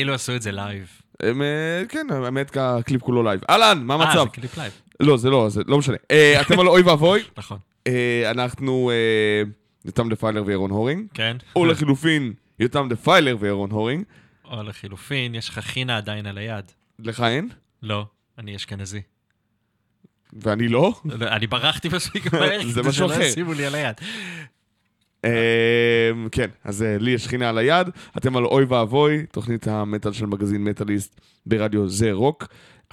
כאילו עשו את זה live. אה, כן, האמת, הקליפ כולו live. אהלן, מה המצב? אה, זה קליפ live. לא, זה לא, זה לא משנה. אה, אתם על אוי ואבוי. נכון. אה, אנחנו יותם דה פיילר וירון הורינג. כן. או לחילופין, יותם דה פיילר וירון הורינג. או לחילופין, יש לך חינה עדיין על היד. לך אין? לא, אני אשכנזי. ואני לא? לא אני ברחתי מספיק מהר, זה משהו אחר. שימו לי על היד. אה, כן, אז אה, לי יש שכינה על היד, אתם על אוי ואבוי, תוכנית המטאל של מגזין מטאליסט ברדיו זה רוק.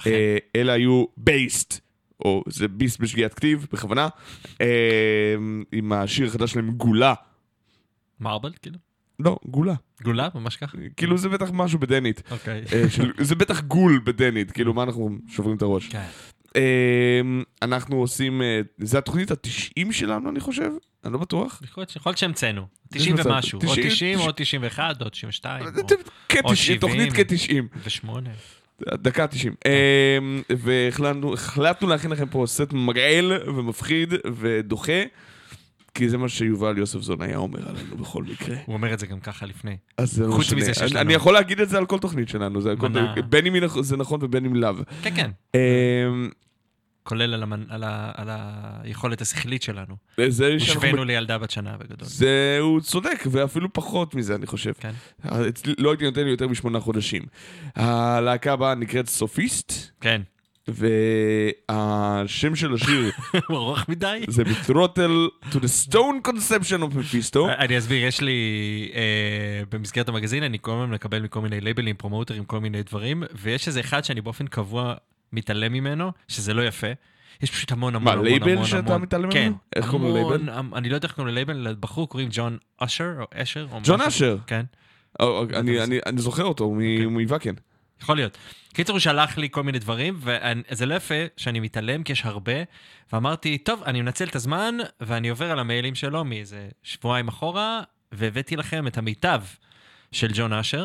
אה, אלה היו בייסט, או זה ביסט בשגיאת כתיב, בכוונה, אה, עם השיר החדש שלהם גולה. מרבל, כאילו? לא, גולה. גולה, ממש ככה? כאילו זה בטח משהו בדנית. אוקיי. אה, זה בטח גול בדנית, כאילו מה אנחנו שוברים את הראש. כן. אה, אנחנו עושים, זה התוכנית ה-90 שלנו אני חושב, אני לא בטוח. יכול להיות- שהמצאנו. יש 90 מצב. ומשהו. או 90, 90, או 91, או 92, או כ-90, 70. תוכנית כ-90. ושמונה. דקה 90. והחלטנו החלטנו להכין לכם פה סט מגעיל ומפחיד ודוחה, כי זה מה שיובל יוספזון היה אומר עלינו בכל מקרה. הוא אומר את זה גם ככה לפני. אז זה לא חוץ משנה. מזה שיש לנו- אני יכול להגיד את זה על כל תוכנית שלנו. בין אם זה נכון ובין אם לאו. כן, כן. כולל על המנ- על ה- על היכולת השכלית שלנו. זה שאנחנו... הושווינו לילדה בת שנה בגדול. זה, הוא צודק, ואפילו פחות מזה, אני חושב. כן. לא הייתי נותן לי יותר משמונה חודשים. הלהקה הבאה נקראת סופיסט, כן. והשם של השיר הוא ארוך מדי. זה Betrothal to the Stone Conception of Mephisto. אני אסביר, יש לי, אה, במסגרת המגזין, אני כל הזמן מקבל מכל מיני לייבלים, פרומוטרים, כל מיני דברים, ויש איזה אחד שאני באופן קבוע מתעלם ממנו, שזה לא יפה. יש פשוט המון המון מה, המון לייבל המון שאתה המון. מתעלם כן. ממנו? איך קוראים המון, ללייבל? המ- אני לא יודע איך קוראים ללייבל, לבחור קוראים ג'ון אשר, או אשר, או ג'ון. אשר. כן. או, אני- אני אני זוכר אותו מ- מ Wacken. יכול להיות. קיצור, הוא שלח לי כל מיני דברים, וזה לא יפה שאני מתעלם, כי יש הרבה, ואמרתי, טוב, אני מנצל את הזמן, ואני עובר על המיילים שלו מאיזה שבועיים אחורה, והבאתי לכם את המיטב של ג'ון אשר.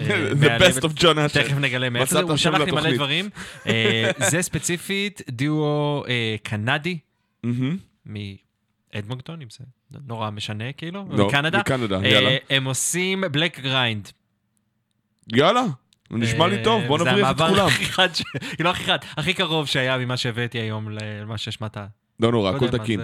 אה, The best of John Asher. תכף נגלה מאיפה זה, הוא שלח לי מלא. דברים. אה, זה ספציפית דואו אה, קנדי. מאדמונטון, אם זה נורא משנה, כאילו, לא, מקנדה. מקנדה, יאללה. הם עושים black grind. יאללה, נשמע לי טוב, בוא נבריח את אה, זה כולם. המעבר הכי חד, לא הכי חד, הכי קרוב שהיה ממה שהבאתי היום למה שהשמעת. לא נורא, לא הכל תקין.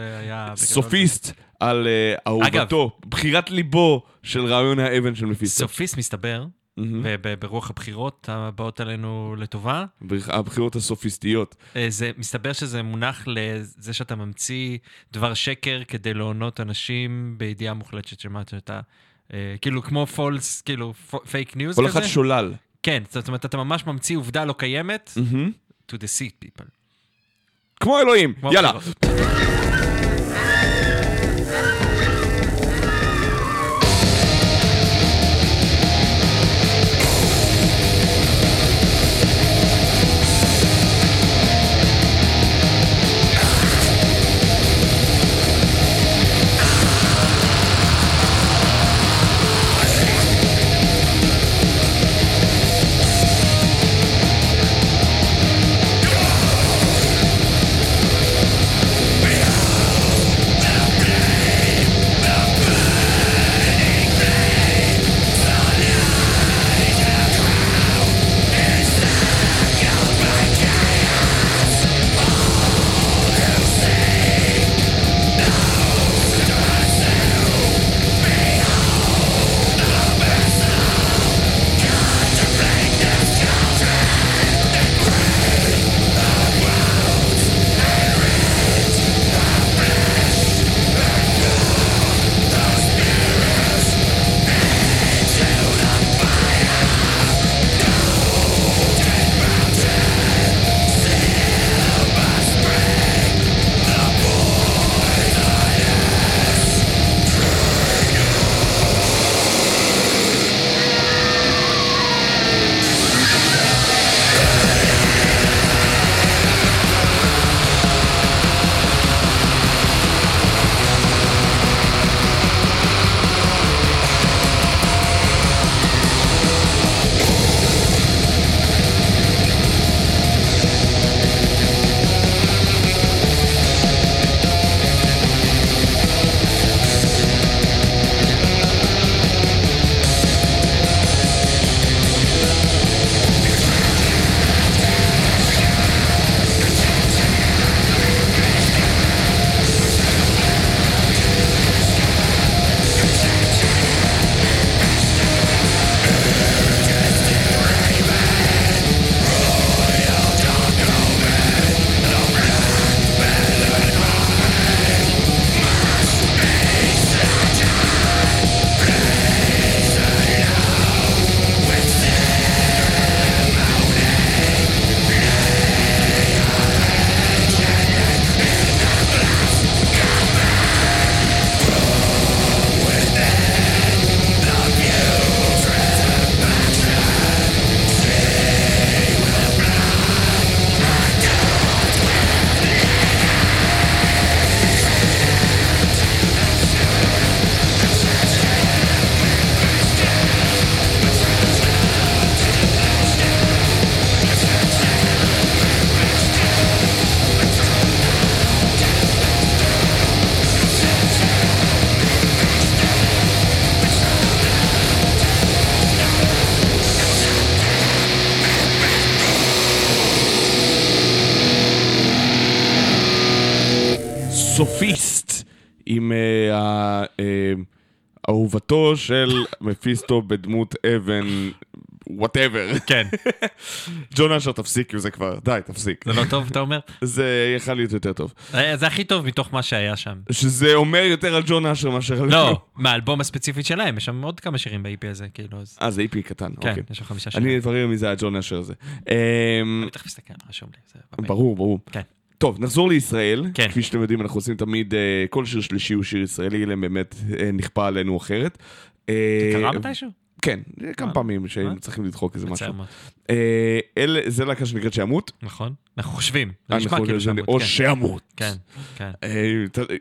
סופיסט על אה, אהובתו, בחירת ליבו של רעיון האבן של מפיסטו. סופיסט מסתבר, מהמם. ב- ב- ברוח הבחירות הבאות עלינו לטובה, הבחירות הסופיסטיות. אה, זה מסתבר שזה מונח לזה שאתה ממציא דבר שקר כדי להונות אנשים בידיעה מוחלטת של מה שאתה... אה, כאילו כמו פולס, כאילו פייק ניוז כל כזה. אחד שולל. כן, זאת אומרת, אתה ממש ממציא עובדה לא קיימת, מהמם. to deceive people. כמו אלוהים, כמו יאללה. סופיסט עם אה, אה, אהובתו של מפיסטו בדמות אבן, whatever. כן. ג'ון אשר תפסיק עם זה כבר, די, תפסיק. זה לא טוב, אתה אומר? זה יכל להיות יותר טוב. אה, זה הכי טוב מתוך מה שהיה שם. שזה אומר יותר על ג'ון אשר מאשר על... לא, מהאלבום הספציפית שלהם, יש שם עוד כמה שירים ב-EP הזה, כאילו. אה, זה EP קטן, כן, אוקיי. יש שם חמישה שירים. אני אברר מי זה הג'ון אשר הזה. אמ, אני תכף אסתכל, רשום לי. ברור, ברור. כן. טוב, נחזור לישראל. כן. כפי שאתם יודעים, אנחנו עושים תמיד, אה, כל שיר שלישי הוא שיר ישראלי, אלא באמת אה, נכפה עלינו אחרת. זה אה, קרה מתישהו? כן, כמה פעמים שהיינו? צריכים לדחוק איזה משהו. אלה- זה להקה שנקראת שימות. נכון? אנחנו חושבים. זה נשמע כאילו זה- שמות. או כן. שימות. כן, כן.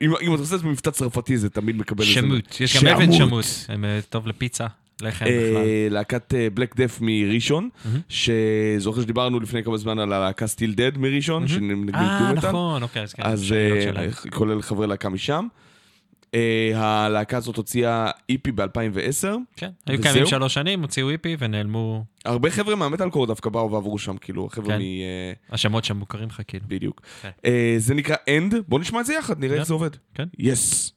אם אם אתה עושה את זה במבטא צרפתי, זה תמיד מקבל איזה... שמות, יש גם אבן שמות. אה, טוב לפיצה, לחם בכלל. אה, להקת בלק דף מראשון. שזוכר שדיברנו לפני כמה זמן על הלהקה סטיל דד מראשון. שנגנים אה. נכון, אוקיי, אז כן. אז אה. כולל חברי להקה משם. אה, הלהקה הזאת הוציאה EP ב-2010. כן, היו? קיימים שלוש שנים, הוציאו EP ונעלמו, הרבה חבר'ה מהמטאל קור דווקא באו ועברו שם, כאילו, החבר'ה כן. מ... אה, השמות שם מוכרים לך כאילו. בדיוק. כן. אה, זה נקרא אנד, בוא נשמע את זה יחד, נראה איך יאללה. זה עובד. כן. yes.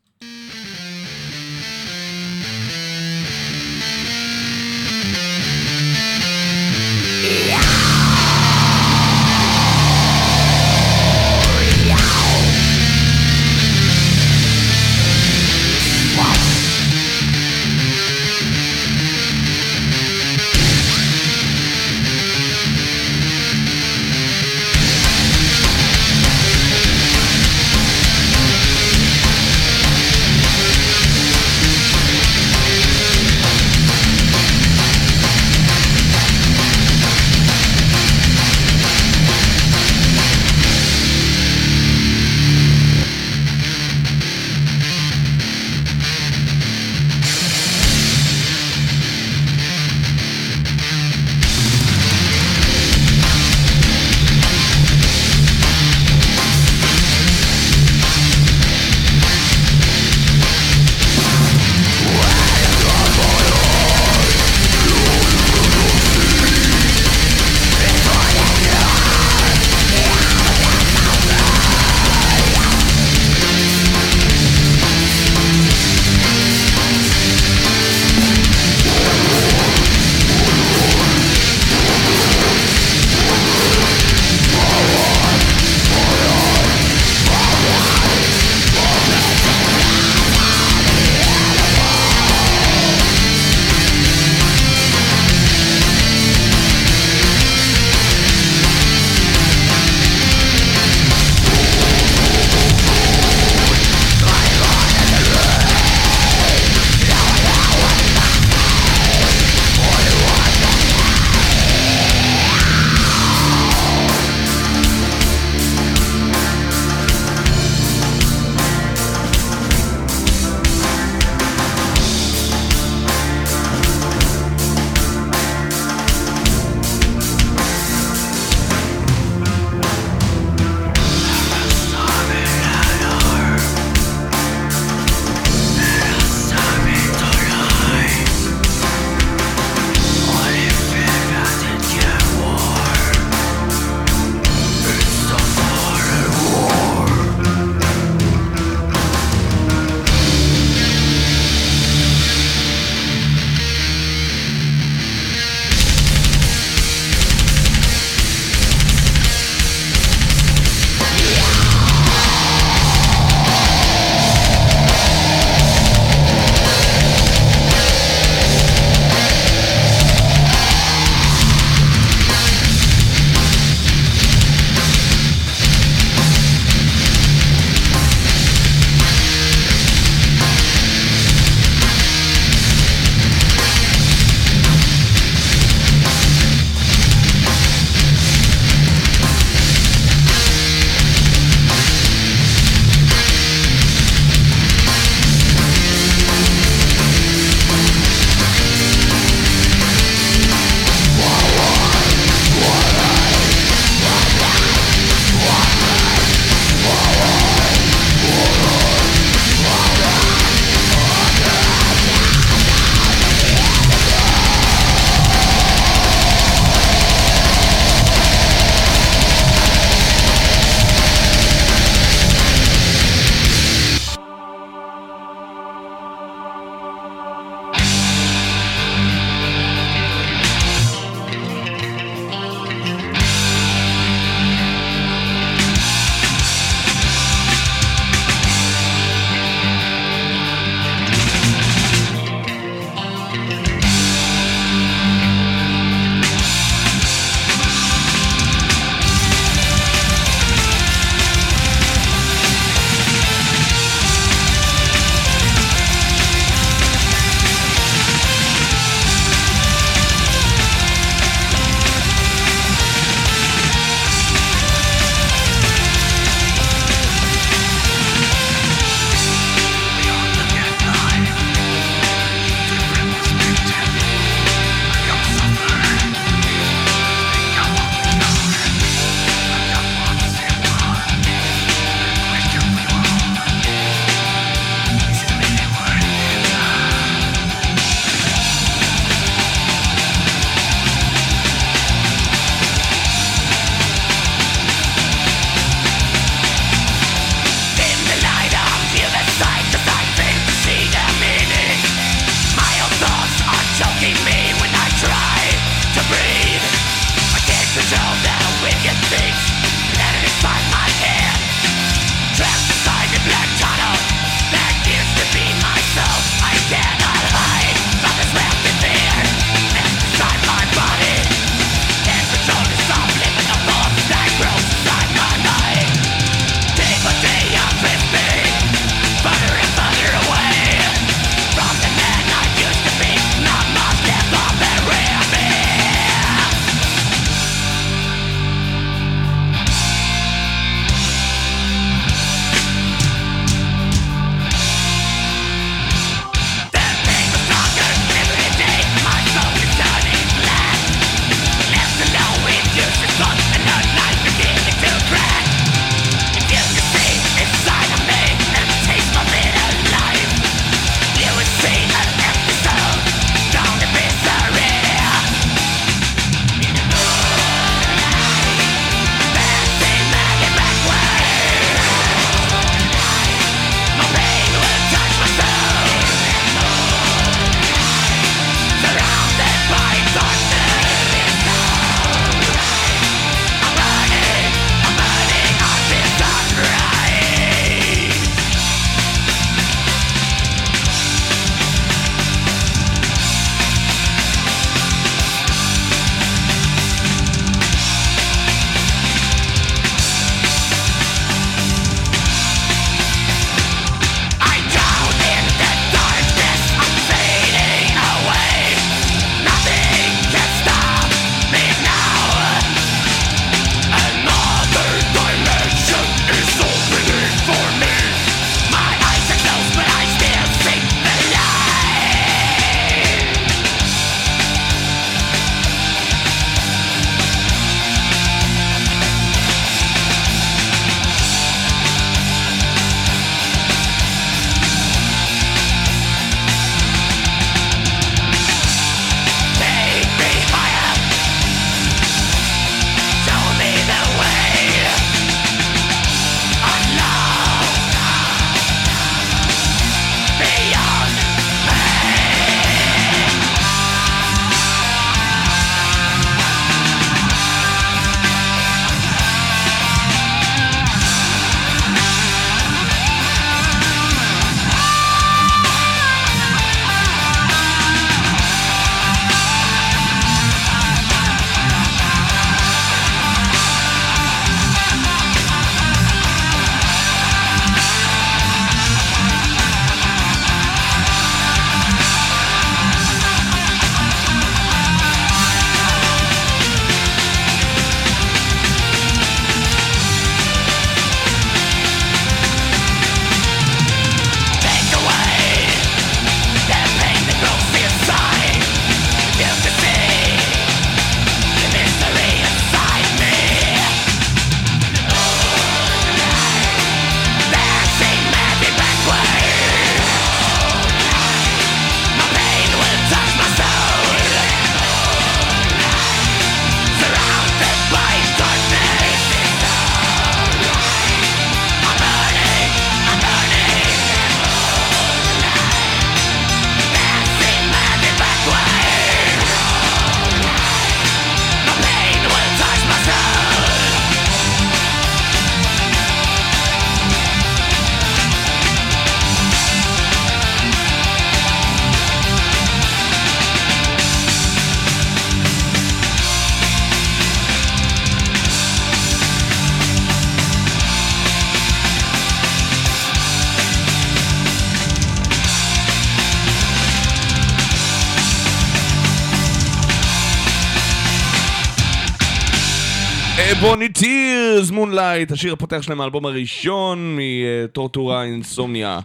Moonlight, השיר הפותח שלהם מהאלבום הראשון מ Tortura Insomniae.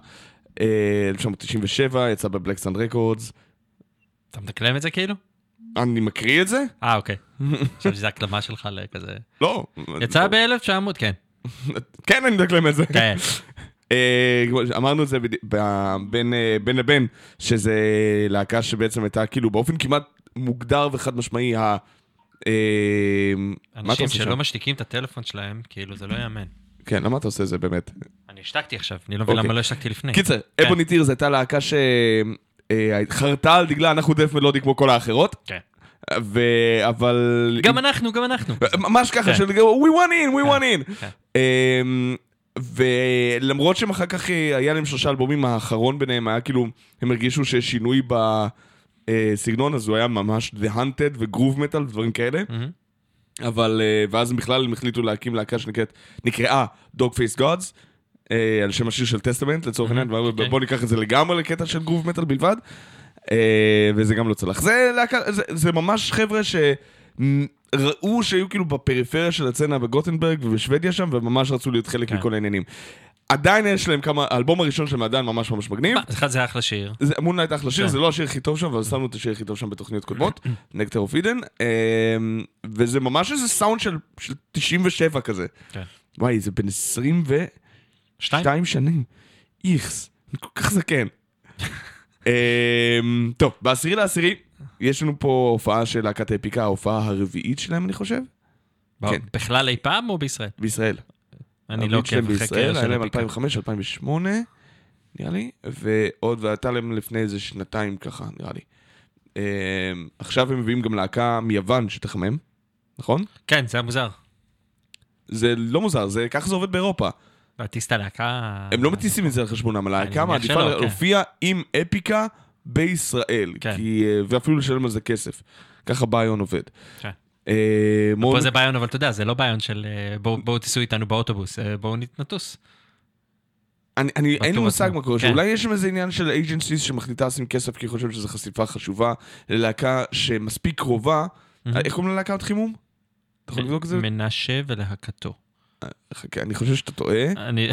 אה, 1997, יצא ב Blackend Records. אתה מדקלם את זה כאילו? אני מקריא את זה? אה, אוקיי. חשבתי שזו הקלמה שלך לכזה... לא. יצא ב-1900, כן. כן, אני מדקלם את זה. כן. אה, כמו שאמרנו את זה בין אה, בין לבין, שזה להקה שבעצם הייתה כאילו באופן כמעט מוגדר וחד משמעי. אה, אנשים עושה שלא? משתיקים את הטלפון שלהם, כאילו, זה לא ייאמן. כן, למה אתה עושה את זה באמת? אני השתקתי עכשיו, אני לא מבין אוקיי. למה לא השתקתי לפני. קיצר, כן. אבוני טירס הייתה להקה שחרתה על דגלה, אנחנו דף מלודי כמו כל האחרות, כן. ו... אבל... גם אנחנו, גם אנחנו. ממש ככה, כן. של we want in, we want in. כן. אמ, ולמרות שהם אחר כך, אה, היה להם שלושה אלבומים, האחרון ביניהם היה כאילו, הם הרגישו שיש שינוי בסגנון, אז הוא היה ממש The Hunted וגרוב מטאל ודברים כאלה. מהמם. אבל, אה, ואז הם בכלל הם החליטו להקים להקה שנקראת, נקראה Dog Face Gods, אה, על שם השיר של טסטמנט לצורך העניין, Mhm, אוקיי. בואו ניקח את זה לגמרי לקטע של גרוב מטאל בלבד, אה, וזה גם לא צלח. זה להקה, זה, זה ממש חבר'ה שראו שהיו כאילו בפריפריה של הצצנה בגוטנברג ובשוודיה שם, וממש רצו להיות חלק כן. מכל העניינים. עדיין יש להם כמה, האלבום הראשון שלהם עדיין ממש ממש מגניב. אחד זה אחלה שיר. Moonlight אחלה שיר, כן. זה לא השיר הכי טוב שם, אבל שמנו את השיר הכי טוב שם בתוכניות קודמות, Nectar of Eden, וזה ממש איזה סאונד של, של 97 כזה. כן. וואי, זה בן 22 שתיים? שנים. איכס, אני כל כך זקן. אמ, טוב, בעשירי לעשירי, יש לנו פה הופעה של להקת Epica, ההופעה הרביעית שלהם, אני חושב, כן. בכלל אי פעם או בישראל? בישראל. אני לא עוקב חקר היה של להם אפיקה. 2005, 2008, נראה לי, ועוד, והייתה להם לפני איזה שנתיים ככה, נראה לי. אמ, עכשיו הם מביאים גם להקה מיוון שתחמם, נכון? כן, זה היה מוזר. זה לא מוזר, זה ככה זה עובד באירופה. להטיס את הלהקה... הם לא מטיסים את זה על חשבונם, הלהקה מעדיפה כן. להופיע עם אפיקה בישראל, כן. כי, אה, ואפילו לשלם על זה כסף. ככה ביון עובד. כן. אה, פה זה ביון, אבל אתה יודע, זה לא ביון של אה, בואו תיסעו איתנו באוטובוס, אה, בואו נטוס. אני, אני, אין לי מושג. מה קורה, כן. שאולי יש שם איזה עניין של אייג'נסיס שמחליטה לשים כסף כי היא חושבת שזו חשיפה חשובה ללהקה שמספיק קרובה. איך קוראים ללהקת חימום? אתה יכול לבדוק את זה? מנשה ולהקתו. חכה, אני חושב שאתה טועה, אני...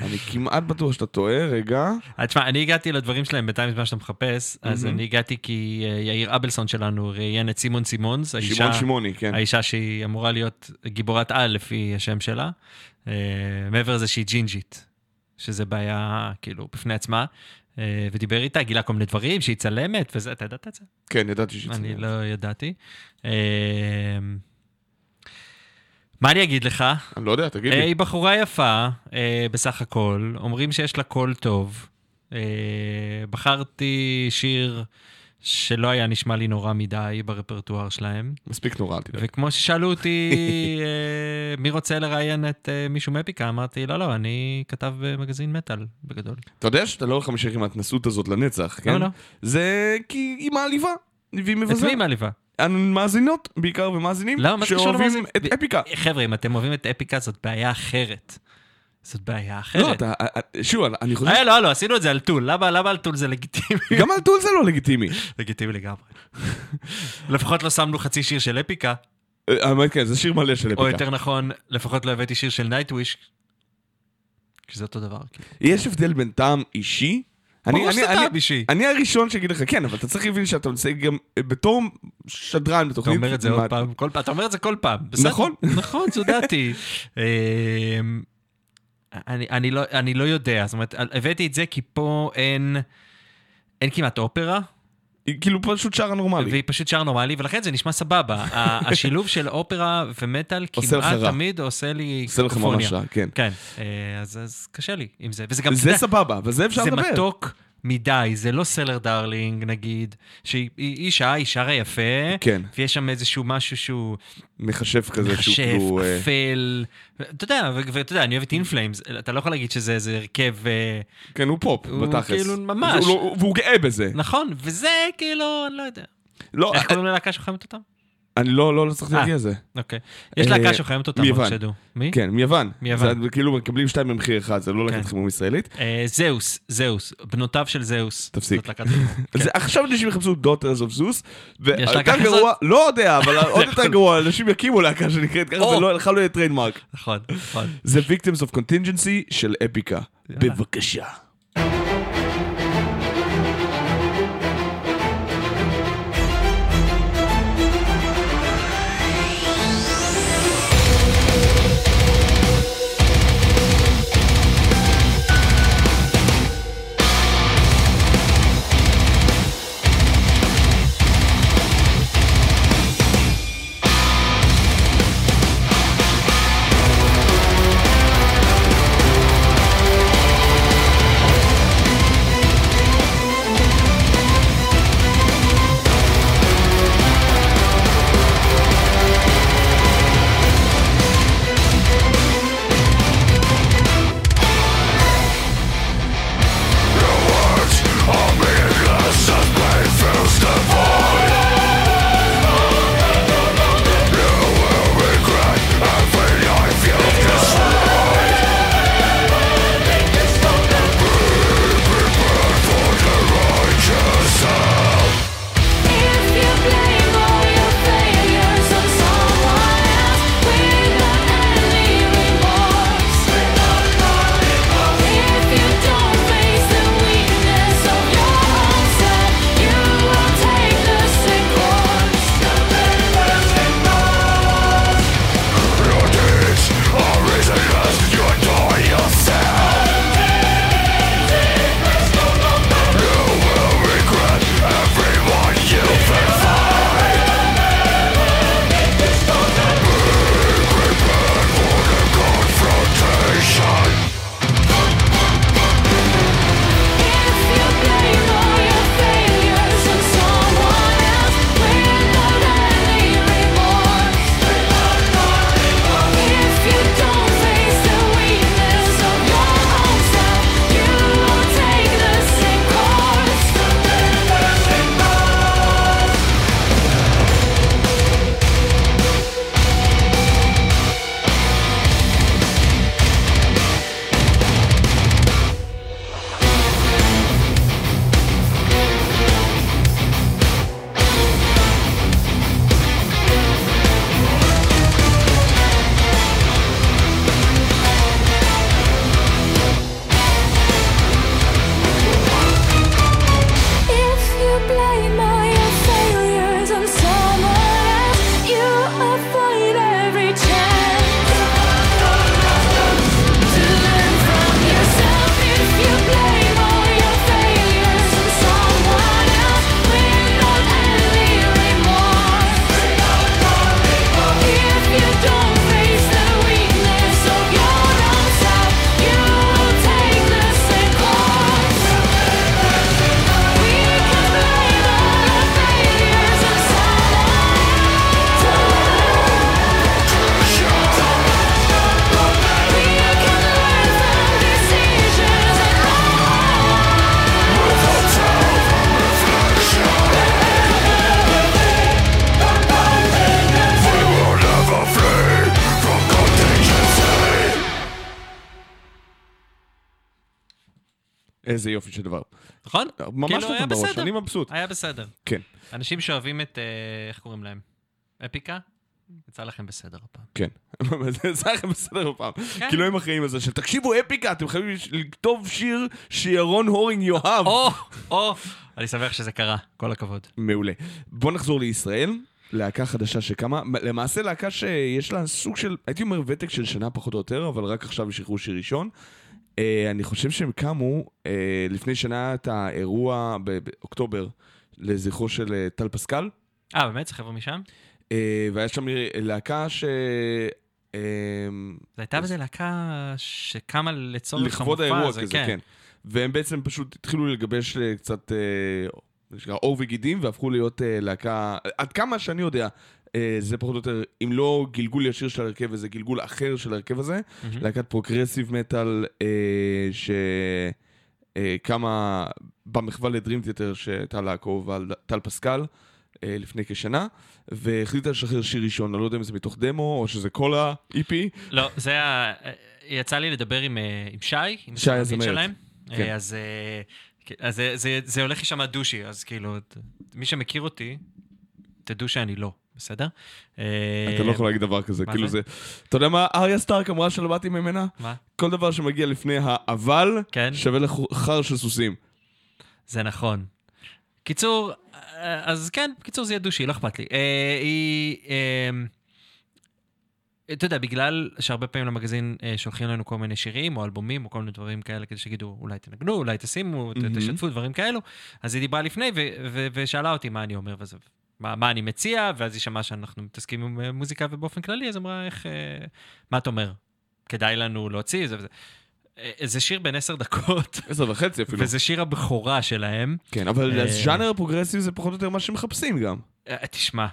אני כמעט בטוח שאתה טועה, רגע. אה, תשמע, אני הגעתי לדברים שלהם בינתיים בזמן שאתה מחפש, אז. אני הגעתי כי אה, יאיר אבלסון שלנו ראיין את סימון סימונס, האישה- שמעון שמעוני, כן. האישה שהיא אמורה להיות גיבורת על לפי השם שלה, אה, מעבר לזה שהיא ג'ינג'ית, שזה בעיה כאילו בפני עצמה, ודיבר איתה, גילה כל מיני דברים, שהיא צלמת וזה, אתה ידעת את זה? כן, ידעתי שזה... אני לא ידעתי. אה, מה אני אגיד לך? אני לא יודע, תגיד אה, לי. היא בחורה יפה, אה, בסך הכל, אומרים שיש לה קול טוב. אה, בחרתי שיר שלא היה נשמע לי נורא מדי ברפרטואר שלהם. מספיק נורא, אל תדאג. וכמו ששאלו אותי, אה, מי רוצה לראיין את אה, מישהו מאפיקה, אמרתי, לא, לא, אני כתב במגזין מטאל, בגדול. אתה יודע שאתה לא הולך להמשיך עם ההתנסות הזאת לנצח, כן? לא, לא. זה כי היא מעליבה, והיא את מבזה. מי היא מעליבה? מאזינות, בעיקר ומאזינים, למה? קשור שאוהבים? את אפיקה. חבר'ה, אם אתם אוהבים את אפיקה, זאת בעיה אחרת. זאת בעיה אחרת. לא, אתה, שוב, אני חושב אה, לא, לא, עשינו את זה על טול. למה למה על טול זה לגיטימי? גם על טול זה לא לגיטימי. לגיטימי לגמרי. לפחות לא שמנו חצי שיר של אפיקה, אה, האמת כן, זה שיר מלא של או אפיקה. יותר נכון, לפחות לא הבאתי שיר של נייטוויש, כי זה אותו דבר. כאילו. יש הבדל בין טעם אישי. אני- ברור אני- אני-. אני הראשון שיגיד לך כן, אבל אתה צריך להבין שאתה עושה גם אה, בתור שדרן אתה בתוכנית. אומר את זה עוד פעם, כל פעם, אתה אומר את זה כל פעם. נכון. נכון, זו דעתי. אמ, אני- אני לא- אני לא יודע, זאת אומרת, הבאתי את זה כי פה אין... אין כמעט אופרה, היא כאילו פשוט שרה נורמלי. והיא פשוט שר נורמלי, ולכן זה נשמע סבבה. השילוב של אופרה ומטאל כמעט. תמיד עושה לי עושה לך. ממש רע, כן. כן, אה, אז אז קשה לי עם זה. וזה גם, זה סבבה, אבל זה אפשר זה לדבר. מתוק מדי, זה לא Cellar Darling נגיד, שהיא היא- היא שרה יפה, כן, ויש שם איזשהו משהו שהוא מחשב כזה שהוא מחשב, כאילו... אה, אפל, אתה יודע, ואתה יודע, אני אוהב את In Flames, אתה לא יכול להגיד שזה איזה הרכב, אה, כן, הוא פופ, הוא בתכלס. כאילו ממש. הוא לא- והוא גאה בזה. נכון, וזה כאילו, אני לא יודע. לא, איך קוראים ללהקה שחיימת אותם? אני לא, לא, לא צריך אה. להגיע לזה. אוקיי. יש אה, להקה שחיימת אותם, מיוון. רק שתדעו. מי? כן, מיוון. מיוון. זה כאילו מקבלים שתיים במחיר אחד, זה לא כן. להקת חימום ישראלית. אה, זאוס, זאוס, בנותיו של זאוס. תפסיק. כן. עכשיו אנשים יחפשו Daughters of Zeus, להקה ויותר כזאת? גרוע, לא יודע, אבל עוד יותר גרוע, אנשים יקימו להקה שנקראת ככה, או. ולא, לך לא יהיה trademark. נכון, נכון. זה Victims of Contingency של Epica. בבקשה. איזה יופי של דבר. נכון? ממש כאילו, היה נותן בראש, בסדר. אני מבסוט. היה בסדר. כן, אנשים שאוהבים את, אה, איך קוראים להם? אפיקה? יצא לכם בסדר הפעם. כן. זה זה לכם בסדר הפעם. כאילו הם אחראים על זה של תקשיבו אפיקה, אתם חייבים לכתוב שיר שירון הורינג יאהב. או, או, אני שמח שזה קרה, כל הכבוד. מעולה. בוא נחזור לישראל, להקה חדשה שקמה, למעשה להקה שיש לה סוג של, הייתי אומר ותק של שנה פחות או יותר, אבל רק עכשיו שחררו שיר ראשון. אה, אני חושב שהם קמו, אה, לפני שנה את האירוע באוקטובר לזכרו של אה, טל פסקל, אה, באמת? זה חבר'ה משם? אה, והיה שם להקה ש... אה, זו הייתה בזה להקה שקמה לצורך לכבוד המופע האירוע הזה, כזה, כן. והם בעצם פשוט התחילו לגבש קצת שנקרא עור וגידים, והפכו להיות אה, להקה, עד כמה שאני יודע, זה פחות או יותר, אם לא גלגול ישיר של ההרכב הזה, גלגול אחר של ההרכב הזה, מהמם. להקת progressive metal אה, שקמה במחווה לדרים תיאטר לעקוב על טל פסקל, אה, לפני כשנה, והחליטה לשחרר שיר ראשון, אני לא יודע אם זה מתוך דמו, או שזה כל ה-EP. לא, זה היה... יצא לי לדבר עם, אה, עם שי, עם שי הסמנכ"ל הזמרת. שלהם. כן. אה, אז, אה, אז זה, זה, זה הולך להישמע דושי, אז כאילו, מי שמכיר אותי, תדעו שאני לא, בסדר? אתה לא יכול להגיד דבר כזה, כאילו זה? אתה יודע מה אריה סטארק אמרה שלמדתי ממנה? מה? כל דבר שמגיע לפני האבל, כן. שווה לחר של סוסים. זה נכון. קיצור, אה, אז כן, בקיצור זה יהיה דושי, לא אכפת לי. אה, היא... אה, אתה יודע, בגלל שהרבה פעמים למגזין אה, שולחים לנו כל מיני שירים או אלבומים או כל מיני דברים כאלה כדי שיגידו, אולי תנגנו, אולי תשימו, מהמם. תשתפו, דברים כאלו. אז היא דיברה לפני ושאלה אותי מה אני אומר וזה. מה, מה אני מציע, ואז היא שמעה שאנחנו מתעסקים עם אה, מוזיקה ובאופן כללי, אז אמרה, איך, אה, מה אתה אומר? כדאי לנו להוציא זה וזה. אה, זה שיר בן עשר דקות, עשר וחצי אפילו. וזה שיר הבכורה שלהם. כן, אבל אה, הז'אנר הפרוגרסיבי זה פחות או יותר מה שמחפשים גם. אה, תשמע,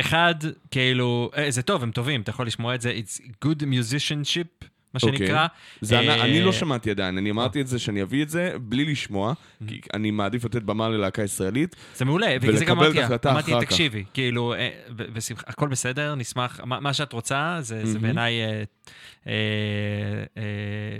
אחד, כאילו, אה, זה טוב, הם טובים, אתה יכול לשמוע את זה, it's good musicianship, מה אוקיי. שנקרא. זה אני- אה, אני לא שמעתי עדיין, אני אמרתי את זה שאני אביא את זה בלי לשמוע, כי אני מעדיף לתת במה ללהקה ישראלית. זה מעולה, בגלל זה גם אמרתי, אמרתי. תקשיבי, כאילו, אה, בשמחה, הכל בסדר, נשמח, מה מה שאת רוצה, זה זה מהמם. בעיניי... אה, אה, אה,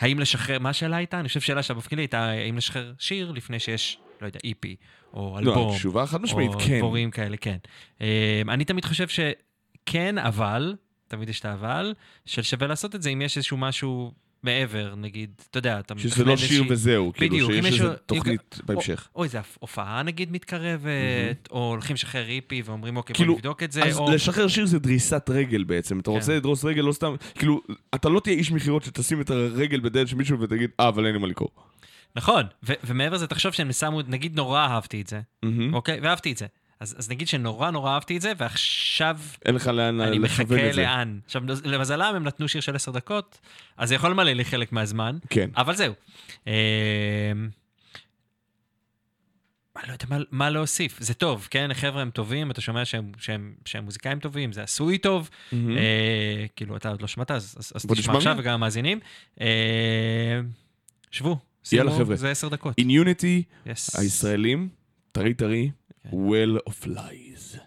האם לשחרר, מה השאלה הייתה? אני חושב שאלה שהבפקילי הייתה, האם לשחרר שיר לפני שיש, לא יודע, EP, או לא, אלבום. התשובה חד משמעית, או כן. דבורים כאלה, כן. אה, אני תמיד חושב שכן, אבל, תמיד יש את האבל, של שווה לעשות את זה אם יש איזשהו משהו מעבר, נגיד, אתה יודע, אתה שזה מתכנן לא שיר איזושהי- וזהו, כאילו שיש אם- תוכנית בהמשך. או איזה הופעה נגיד מתקרבת, או הולכים לשחרר איפי ואומרים אוקיי, בוא כאילו, נבדוק את זה, אז או... לשחרר שיר זה דריסת רגל בעצם. אתה כן. רוצה לדרוס רגל, לא סתם, כאילו, אתה לא תהיה איש מכירות שתשים את הרגל בדלת של מישהו ותגיד, אה, אבל אין לי מה לקרוא. נכון, ו- ומעבר לזה, תחשוב שהם שמו, נגיד נורא אהבתי את זה, מהמם. אוקיי? ואהבתי את זה. אז, אז נגיד שנורא נורא אהבתי את זה, ועכשיו אין לך לאן אני לכוון מחכה את זה. לאן. עכשיו, למזלם הם נתנו שיר של עשר דקות, אז זה יכול למלא לי חלק מהזמן, כן. אבל זהו. אני לא יודע מה, מה להוסיף, זה טוב, כן? חבר'ה הם טובים, אתה שומע שהם, שהם, שהם מוזיקאים טובים, זה עשוי טוב, מהמם. אה, כאילו, אתה עוד לא שמעת, אז, אז, אז תשמע עכשיו. וגם המאזינים. אה, שבו, יאללה, שימו, חבר'ה. זה עשר דקות. איניוניטי, Yes. הישראלים, טרי טרי. Well of lies.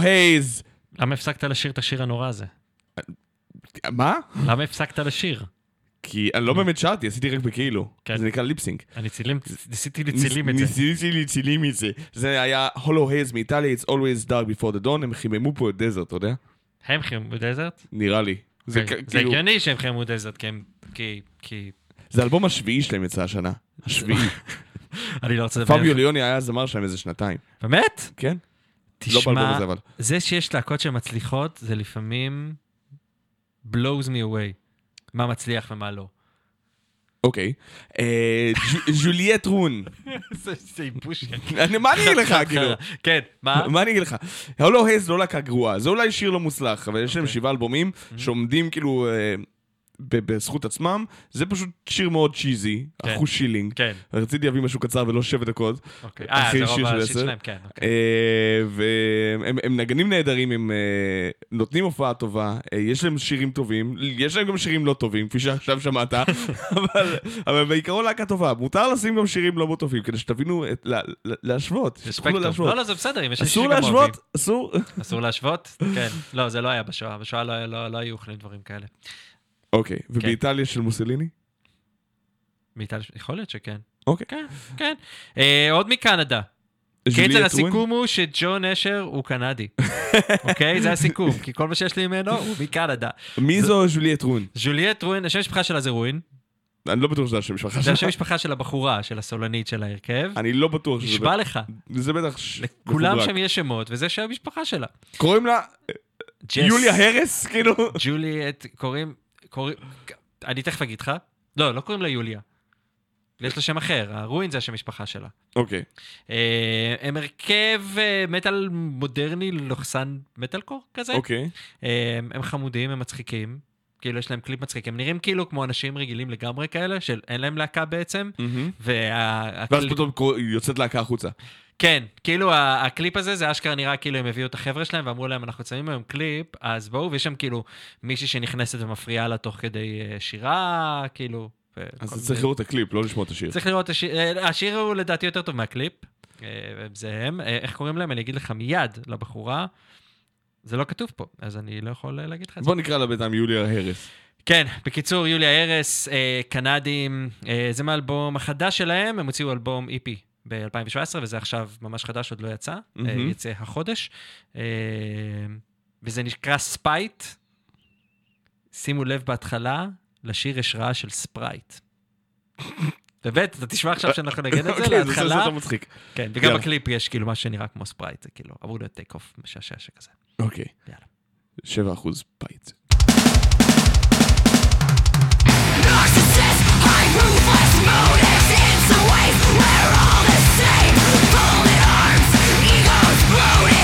Haze. למה הפסקת לשיר את השיר הנורא הזה? מה? למה הפסקת לשיר? כי אני לא באמת שרתי, עשיתי רק בכאילו. כן. זה נקרא lip sync. אני צילם, ניסיתי לצילם את זה. ניסיתי לצילם את זה. זה היה Hollow Haze מאיטליה, It's always dark before the dawn, הם חיממו פה את Desert, אתה יודע? הם חיממו Desert? נראה לי. זה זה כ- זה כאילו, הגיוני שהם חיממו Desert, כי. זה האלבום השביעי שלהם יצא השנה. השביעי. אני לא רוצה לדבר. פביו ליוני היה זמר שלהם איזה שנתיים. באמת? כן? לא תשמע, הזה אבל. זה שיש להקות שמצליחות, זה לפעמים blows me away. מה מצליח ומה לא. אוקיי. אה, ז'וליאט רון. זה ייבוש. מה אני אגיד לך, כאילו? כן, מה? מה אני אגיד לך? הולו הייז לא להקה גרועה, זה אולי שיר לא מוצלח, אבל יש להם אוקיי. שבעה אלבומים שעומדים כאילו אה, בזכות עצמם, זה פשוט שיר מאוד צ'יזי, כן. אחוז שילינג. כן, רציתי להביא משהו קצר ולא שבע דקות. אוקיי. אה, זה רוב השיט. שלהם, כן. אוקיי. אה, והם הם נגנים נהדרים, הם אה, נותנים הופעה טובה, אה, יש להם שירים טובים, יש להם גם שירים לא טובים, כפי שעכשיו שמעת, אבל- אבל בעיקרון להקה טובה. מותר לשים גם שירים לא מאוד טובים, כדי שתבינו, את- לה- לה- להשוות. להשוות. לא, לא, זה בסדר, אם יש אסור שגם אוהבים. להשוות, אסור. אסור להשוות? כן. לא, זה לא היה בשואה. בשואה לא- לא לא היו אוכלים דברים כאלה. אוקיי, ובאיטליה של מוסליני? מאיטליה, יכול להיות שכן. אוקיי. כן, כן. אה, עוד מקנדה. קיצר? הסיכום הוא שג'ון אשר הוא קנדי. אוקיי? זה הסיכום, כי כל מה שיש לי ממנו הוא מקנדה. מי זו ז'וליאט רון? ז'וליאט רואין, השם משפחה שלה זה רואין. אני לא בטוח שזה השם משפחה זה שלה. השם משפחה של הבחורה, של הסולנית של ההרכב. אני לא בטוח שזה... נשבע לך. זה בטח... לכולם. שם יש שמות, וזה שם המשפחה שלה. קוראים לה ג'ס. יוליה הרס, כאילו? ג'וליאט, קוראים... קוראים... אני תכף אגיד לך. לא, לא קוראים לה יוליה. יש לה שם אחר, הרואין זה השם משפחה שלה. אוקיי. אה, הם הרכב אה, מטאל מודרני, לוחסן מטאלקור כזה. אוקיי. אה, הם חמודים, הם מצחיקים. כאילו, יש להם קליפ מצחיק. הם נראים כאילו כמו אנשים רגילים לגמרי כאלה, שאין להם להקה בעצם. וה... ואז הקליפ- פתאום קור- יוצאת להקה החוצה. כן, כאילו הקליפ הזה, זה אשכרה נראה כאילו הם הביאו את החבר'ה שלהם ואמרו להם, אנחנו שמים היום קליפ, אז בואו, ויש שם כאילו מישהי שנכנסת ומפריעה לה תוך כדי אה, שירה, כאילו. אז צריך לראות את הקליפ, לא לשמוע את השיר. צריך לראות, את השיר, אה, השיר הוא לדעתי יותר טוב מהקליפ, אה, זה הם, איך קוראים להם? אני אגיד לך מיד לבחורה. זה לא כתוב פה, אז אני לא יכול להגיד לך את זה. בוא נקרא לה בינתיים יוליה הרס. כן, בקיצור, יוליה הרס, קנדים, זה מהאלבום החדש שלהם, הם הוציאו אלבום EP ב-2017, וזה עכשיו ממש חדש, עוד לא יצא, אה, מהמם. יצא החודש. אה, וזה נקרא Spite. שימו לב בהתחלה, לשיר יש רעש של ספרייט. באמת, אתה תשמע עכשיו שאנחנו נגן את זה אוקיי, זה עושה להתחלה. יותר מצחיק. כן, וגם יאללה. בקליפ יש כאילו מה שנראה כמו ספרייט, זה כאילו אמור להיות take off משעשע שכזה. אוקיי. יאללה. 7 אחוז Spite. Narcissist, high ruthless motives Whoa!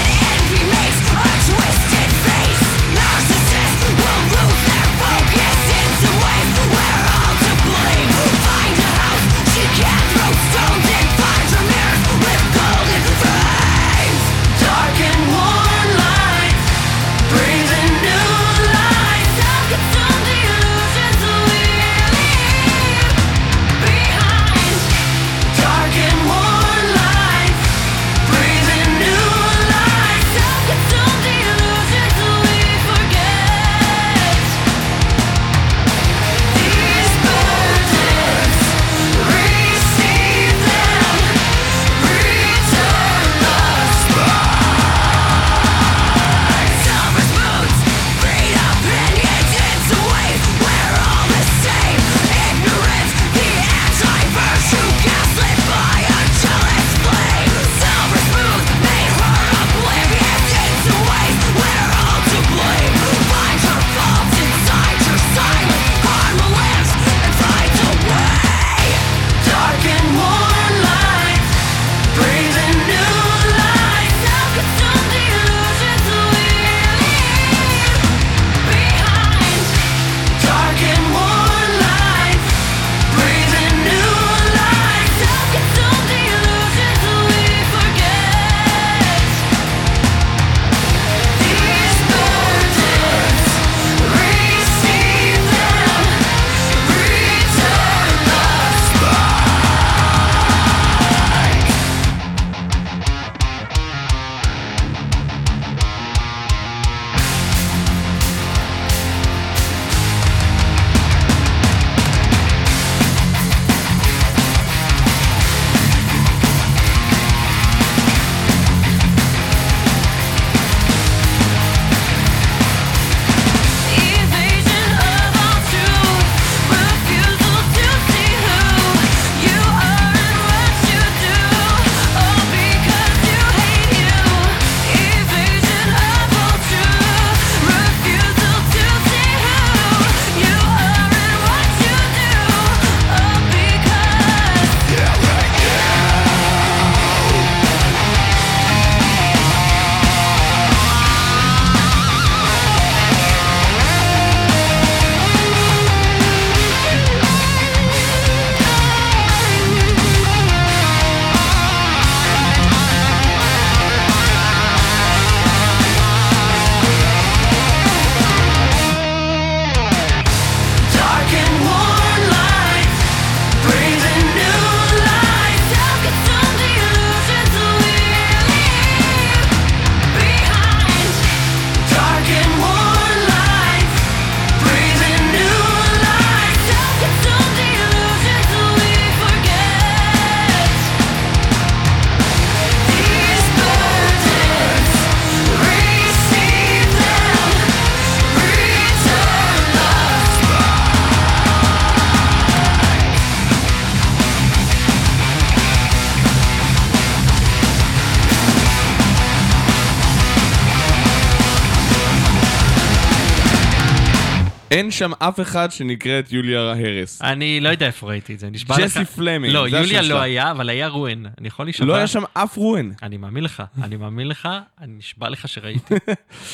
שם אף אחד שנקראת יוליה הרס. אני לא יודע איפה ראיתי את זה, נשבע לך. ג'סי פלמינג, לא, יוליה. לא היה, אבל היה רואן. אני יכול להישבע? לא היה שם אף רואן. אני מאמין לך, אני מאמין לך, אני נשבע לך שראיתי.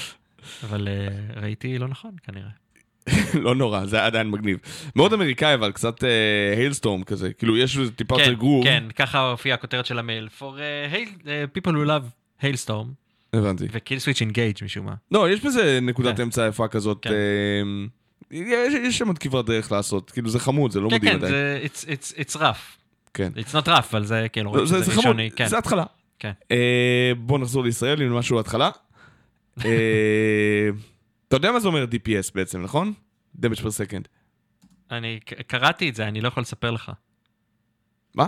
אבל אה, ראיתי לא נכון, כנראה. לא נורא, זה היה עדיין מגניב. מאוד אמריקאי, אבל קצת Halestorm כזה. כאילו, יש איזה טיפה כן, יותר גרוב. כן, ככה הופיעה הכותרת של המייל. For uh, people who love Halestorm, הבנתי. ו Killswitch Engage משום מה. לא, יש בזה נקודת כן. אמצע יפה כזאת. כן. יש שם עוד כברת דרך לעשות. כאילו, זה חמוד, זה לא כן, מדהים כן, עדיין. זה, it's, it's, rough. כן. It's not rough, אבל זה כאילו, רואים זה שזה ראשוני, כן. זה התחלה. כן. אה, בוא נחזור לישראל עם משהו התחלה. אה, אתה יודע מה זה אומר DPS בעצם, נכון? damage per second. אני קראתי את זה, אני לא יכול לספר לך. מה?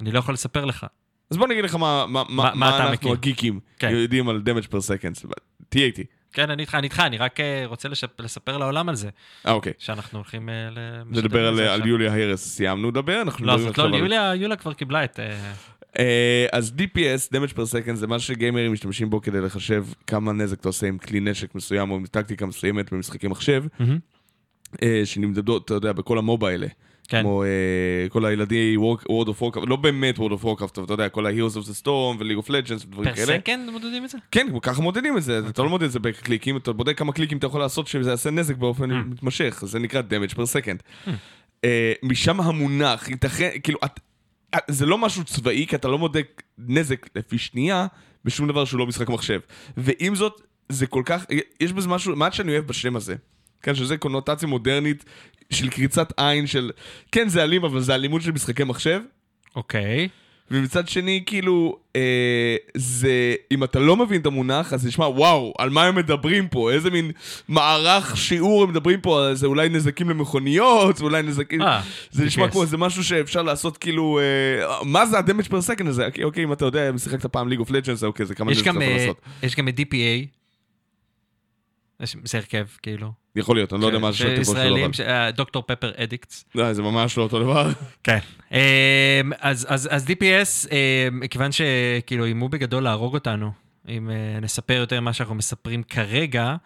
אני לא יכול לספר לך. אז בוא נגיד לך מה, מה, מה, מה מה אתה אנחנו? הגיקים כן. יודעים על damage per second. תהיה איתי. כן, אני איתך, אני איתך, אני רק אה, רוצה לשפ- לספר לעולם על זה, אה, אוקיי. שאנחנו הולכים אה, ל... נדבר על, זה על. יוליה הרס, סיימנו לדבר, אנחנו לא, זאת לא על- יוליה, יוליה כבר קיבלה את... אה, אה, אז DPS, damage per second, זה מה שגיימרים משתמשים בו כדי לחשב כמה נזק אתה עושה עם כלי נשק מסוים או עם טקטיקה מסוימת במשחקי מחשב, מהמם. אה, שנמדדות, אתה יודע, בכל המובה האלה. כן. כמו אה, כל הילדי World of Warcraft, לא באמת World of Warcraft, אבל אתה יודע, כל ה-Heroes of the Storm ו-League of Legends ודברים פר כאלה. סקנד מודדים את זה? כן, ככה מודדים את זה, אתה לא מודד את זה בקליקים, אתה בודק כמה קליקים אתה יכול לעשות שזה יעשה נזק באופן Mm. מתמשך, זה נקרא damage per second. אה, משם המונח, ייתכן, כאילו, את- אה, זה לא משהו צבאי, כי אתה לא בודק נזק לפי שנייה בשום דבר שהוא לא משחק מחשב. ועם זאת, זה כל כך, יש בזה משהו, מה שאני אוהב בשם הזה. כן, שזה קונוטציה מודרנית של קריצת עין של, כן זה אלים, אבל זה אלימות של משחקי מחשב. אוקיי. ומצד שני, כאילו, אה, זה, אם אתה לא מבין את המונח, אז נשמע, וואו, על מה הם מדברים פה? איזה מין מערך שיעור הם מדברים פה? זה אולי נזקים למכוניות, זה אולי נזקים... אה, זה נשמע. כמו איזה משהו שאפשר לעשות, כאילו, אה, מה זה ה-damage per second הזה? אוקיי, אוקיי, אם אתה יודע, אם שיחקת פעם League of Legends, אוקיי, זה כמה נזק אתה אה, לעשות. יש גם את DPA. זה הרכב, כאילו. יכול להיות, אני לא יודע מה זה אבל... ישראלים, אה, דוקטור פפר אדיקטס. לא, זה ממש לא אותו דבר. כן. אמ, אז, DPS, אמ, כיוון שכאילו איימו בגדול להרוג אותנו, אם אה, נספר יותר ממה שאנחנו מספרים כרגע,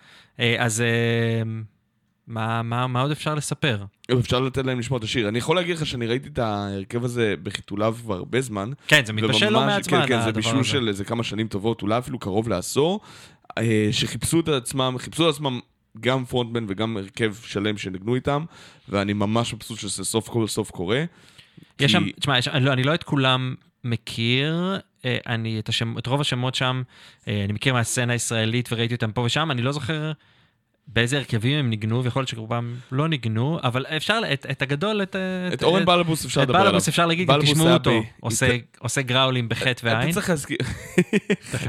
אה, אז אמ, מה, מה, מה עוד אפשר לספר? אפשר לתת להם לשמוע את השיר. אני יכול להגיד לך שאני ראיתי את ההרכב הזה בחיתוליו כבר הרבה זמן. כן, זה מתבשל לא מעט זמן, כן, כן, זה הדבר בישול. של איזה כמה שנים טובות, אולי אפילו קרוב לעשור, שחיפשו את עצמם, חיפשו את עצמם גם פרונטמן וגם הרכב שלם שנגנו איתם, ואני ממש מבסוט שזה סוף כל סוף קורה. יש שם, כי- תשמע, יש- אני לא, אני לא את כולם מכיר, אה, אני את, השם, את רוב השמות שם, אה, אני מכיר מהסצנה הישראלית וראיתי אותם פה ושם, אני לא זוכר באיזה הרכבים הם ניגנו, ויכול להיות שרובם לא ניגנו, אבל אפשר, את, את הגדול, את... את אורן בלבוס אפשר את לדבר עליו. בלבוס אפשר להגיד, תשמעו אותו, עושה, עושה גראולים בחטא ועין. אתה צריך להזכיר...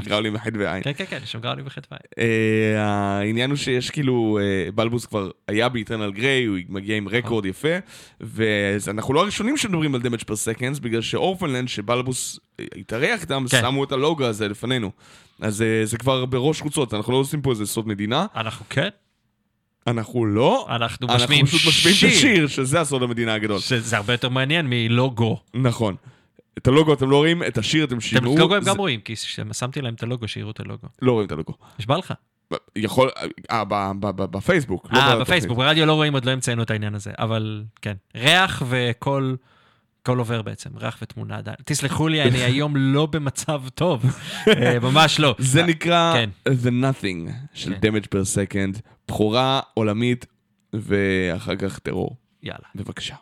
גראולים מחד ועין. כן, כן, כן, יש שם גראולים בחטא ועין. אה, העניין הוא שיש כאילו, אה, בלבוס כבר היה ב Eternal Gray, הוא מגיע עם רקורד יפה, ואנחנו לא הראשונים שמדברים על Damage Per Seconds, בגלל ש Orphaned Land, שבלבוס אה, התארח איתם, כן. שמו את הלוגו הזה לפנינו. אז זה כבר בראש חוצות, אנחנו לא עושים פה איזה סוד מדינה, אנחנו כן, אנחנו לא, אנחנו אנחנו משמיעים פשוט משמיעים את השיר, שזה הסוד המדינה הגדול. שזה הרבה יותר מעניין מלוגו. נכון. את הלוגו אתם לא רואים, את השיר אתם את שימעו. הלוגו הם זה- גם רואים, כי שמתי להם את הלוגו, שיראו את הלוגו. לא רואים את הלוגו. נשבע לך. יכול, אה, בפייסבוק. לא אה. בפייסבוק, ברדיו לא רואים, עוד לא המצאנו את העניין הזה, אבל כן. ריח וקול, קול עובר בעצם, ריח ותמונה עדיין. תסלחו לי, אני היום לא במצב טוב, אה, ממש לא. זה נקרא כן. The Nothing של כן. Damage per Second, בכורה עולמית ואחר כך טרור. יאללה. בבקשה.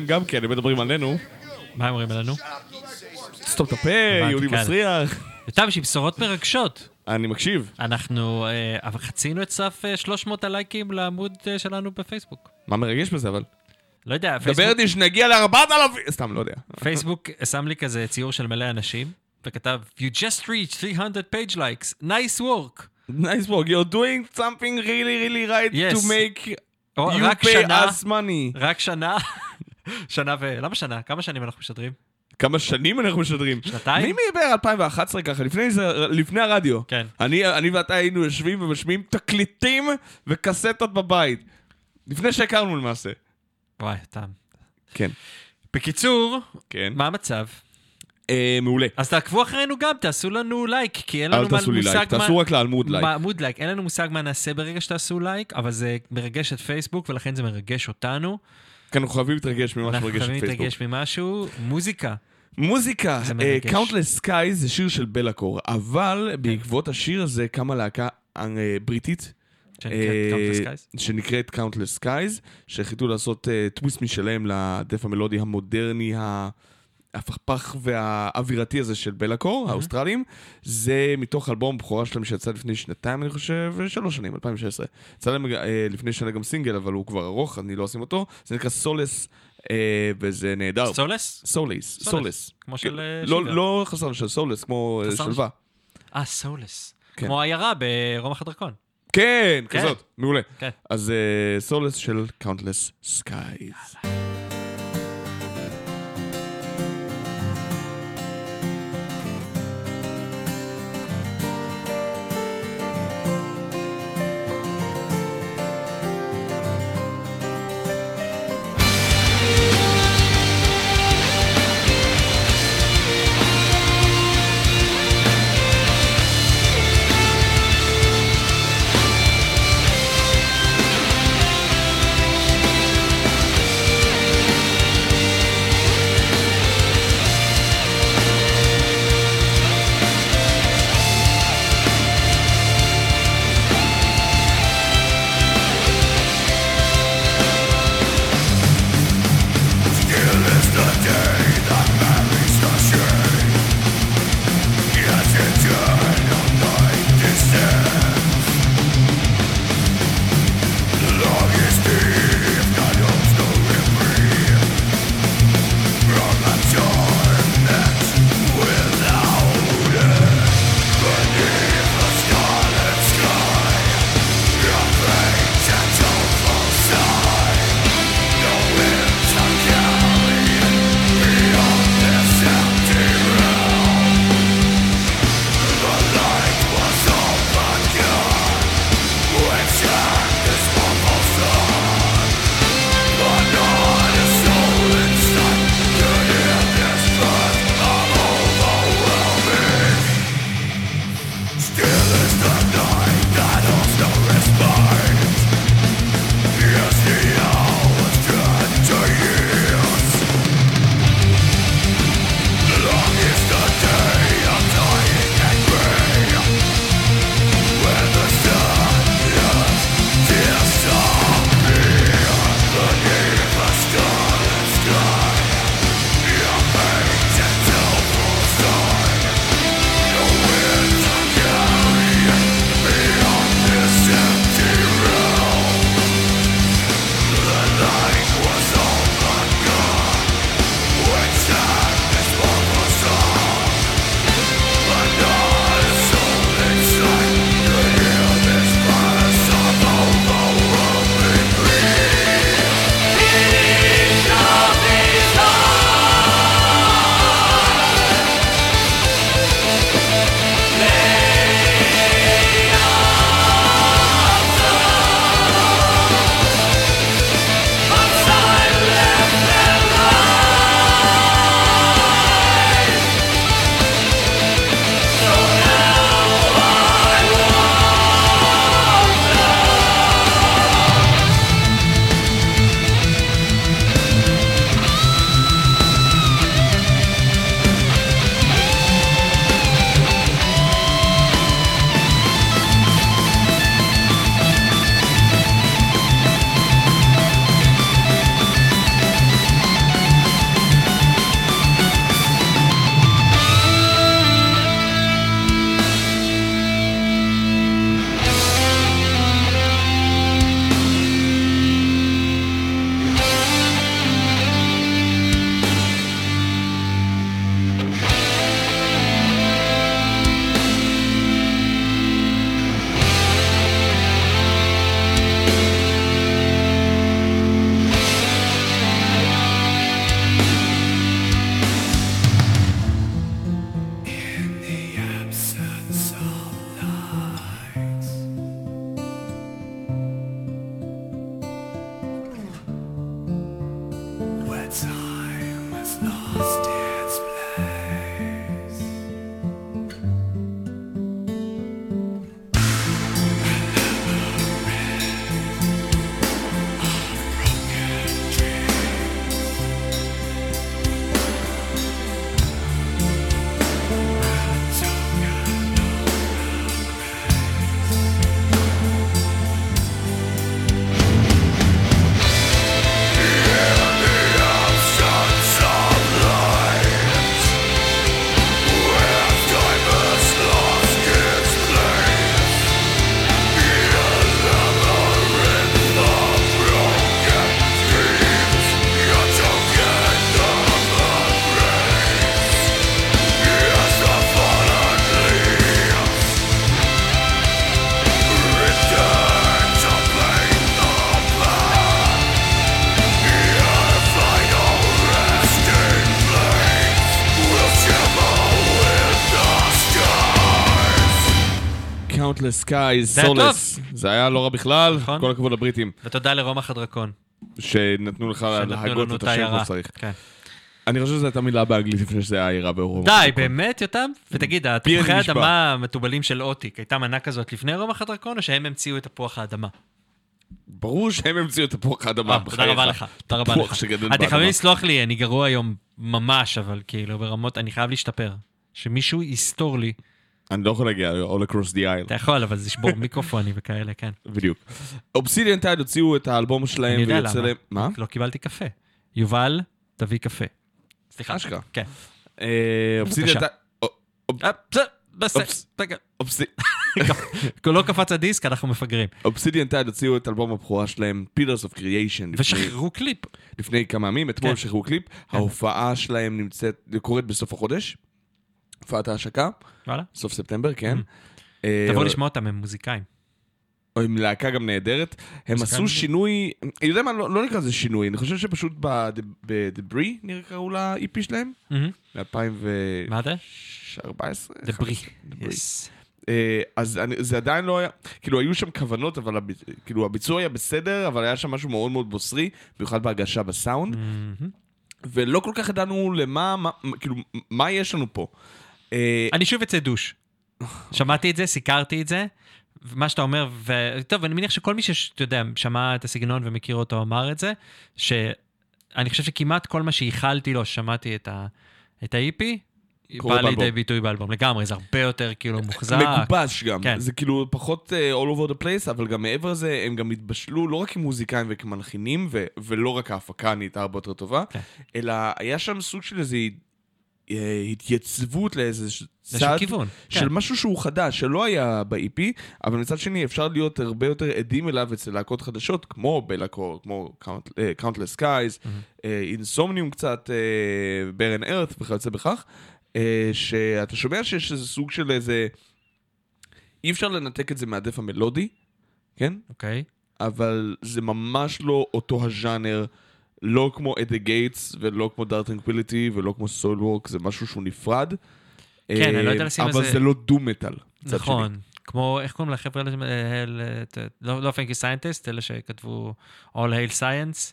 עליהם גם כן, הם מדברים עלינו. מה הם אומרים עלינו? סתום את הפה, יהודי. מסריח. טוב, יש לי בשורות מרגשות. אני מקשיב. אנחנו אה, חצינו את סף אה, 300 הלייקים לעמוד אה, שלנו בפייסבוק. מה מרגש בזה אבל? לא יודע, דבר פייסבוק, איתי שנגיע ל-4,000! סתם, לא יודע. פייסבוק שם לי כזה ציור של מלא אנשים, וכתב, You just reached 300 page likes, nice work. Nice work, you're doing something really really right Yes. to make או, you pay שנה, us money. רק שנה, שנה ו... למה שנה? כמה שנים אנחנו משדרים? כמה שנים אנחנו משדרים? שנתיים? מי מדבר 2011 ככה? לפני זה, לפני הרדיו. כן. אני, אני ואתה היינו יושבים ומשמיעים תקליטים וקסטות בבית. לפני שהכרנו למעשה. וואי, תם. כן. בקיצור, כן. מה המצב? אה, מעולה. אז תעקבו אחרינו גם, תעשו לנו לייק, כי אין לנו אל תעשו לי לייק, מה- תעשו רק לעמוד לייק. מה- עמוד לייק. אין לנו מושג מה נעשה ברגע שתעשו לייק, אבל זה מרגש את פייסבוק, ולכן זה מרגש אותנו. כי אנחנו חייבים להתרגש ממה אנחנו שמרגש את חייבים פייסבוק. להתרגש ממשהו. מוזיקה. מוזיקה, מרגש. Countless Skies זה שיר של בלקור, אבל בעקבות השיר הזה קמה להקה אה, בריטית. שנקראת אה, Countless Skies. שנקראת Countless Skies, שהחליטו לעשות טוויסט משלהם לדף המלודי המודרני, ה- הפכפך והאווירתי הזה של בלקור, האוסטרלים. זה מתוך אלבום בכורה שלהם שיצא לפני שנתיים, אני חושב, שלוש שנים, 2016. יצא להם אה, לפני שנה גם סינגל, אבל הוא כבר ארוך, אני לא אשים אותו. זה נקרא Solace, אה, וזה נהדר. Solace? Solace, Solace. כמו של אה, לא. לא חסר של Solace, כמו שלווה. אה, Solace. כן. כמו עיירה ברומח הדרקון. כן, כן. כזאת, מעולה. כן. אז אה, Solace של Countless Skies. Countless Skies, סולס. זה היה לא רע בכלל, נכון. כל הכבוד לבריטים, ותודה לרומח הדרקון. שנתנו לך להגות את השם כמו. שצריך. כן. אני חושב שזו הייתה מילה באנגלית לפני שזה היה עיירה באירופה. די, באמת, יותם? ותגיד, התפוחי נשבע. האדמה המתובלים של אוטיק, הייתה מנה כזאת לפני רומח הדרקון, או שהם המציאו את תפוח האדמה? ברור שהם המציאו את תפוח האדמה, אה, תודה רבה לך, תודה רבה לך. אתם חייבים. לסלוח לי, אני גרוע היום ממש, אבל כאילו ברמות, אני חייב להשתפר. שמישהו יסתור לי. אני לא יכול להגיע all across the aisle. אתה יכול, אבל זה ישבור מיקרופונים וכאלה, כן. בדיוק. Obsidian Tide הוציאו את האלבום שלהם ויוצא. להם... מה? לא קיבלתי קפה. יובל, תביא קפה. סליחה. אשכרה. כן. Obsidian. Tide... אה, בסדר, בסדר. אופס. רגע. Obs- לא קפץ הדיסק, אנחנו מפגרים. Obsidian Tide הוציאו את אלבום הבכורה שלהם, Pillars of Creation, ושחררו קליפ. לפני כמה ימים, אתמול כן. שחררו קליפ, ההופעה שלהם נמצאת, קורית בסוף החודש, הופעת ההשקה, וואלה. סוף ספטמבר, כן. אה, תבוא לשמוע אותם, הם מוזיקאים. עם להקה גם נהדרת. הם עשו. שינוי, אני יודע מה, לא לא נקרא לזה שינוי, אני חושב שפשוט בדברי, נראה קראו ל-EP שלהם, מהמם. מ-2014. מה זה? 14? דברי. אה, אז אני, זה עדיין לא היה, כאילו היו שם כוונות, אבל הב, כאילו הביצוע היה בסדר, אבל היה שם משהו מאוד מאוד בוסרי, במיוחד בהגשה בסאונד, מהמם. ולא כל כך ידענו למה, מה, כאילו, מה יש לנו פה. אה, אני שוב אצא דוש. שמעתי את זה, סיקרתי את זה, מה שאתה אומר, וטוב, אני מניח שכל מי שאתה יודע, שמע את הסגנון ומכיר אותו אמר את זה, שאני חושב שכמעט כל מה שייחלתי לו, שמעתי את ה- את ה-EP, קורה בא לידי. ביטוי באלבום, לגמרי, זה הרבה יותר כאילו מוחזק. מגובש גם, כן. זה כאילו פחות uh, all over the place, אבל גם מעבר לזה, הם גם התבשלו לא רק כמוזיקאים וכמלחינים, ו- ולא רק ההפקה נהייתה הרבה יותר טובה, כן. אלא היה שם סוג של איזו uh, התייצבות לאיזה צד כיוון, של כן. משהו שהוא חדש, שלא היה ב-EP, אבל מצד שני אפשר להיות הרבה יותר עדים אליו אצל להקות חדשות, כמו בלקור, כמו Count- אה, Countless Skies, אינסומניום קצת, ברן ארת וכיוצא בכך, אה, שאתה שומע שיש איזה סוג של איזה... אי אפשר לנתק את זה מהדף המלודי, כן? אוקיי. אבל זה ממש לא אותו הז'אנר, לא כמו את Gates ולא כמו דארט טרנקוויליטי ולא כמו סולוורק, זה משהו שהוא נפרד. כן, אני לא יודע אה, לשים על אבל זה- לא דו מטאל. מצד נכון. כמו, איך קוראים לחבר'ה האלה? אה, לא לא פנקי סיינטיסט, אלה שכתבו All Hail Science.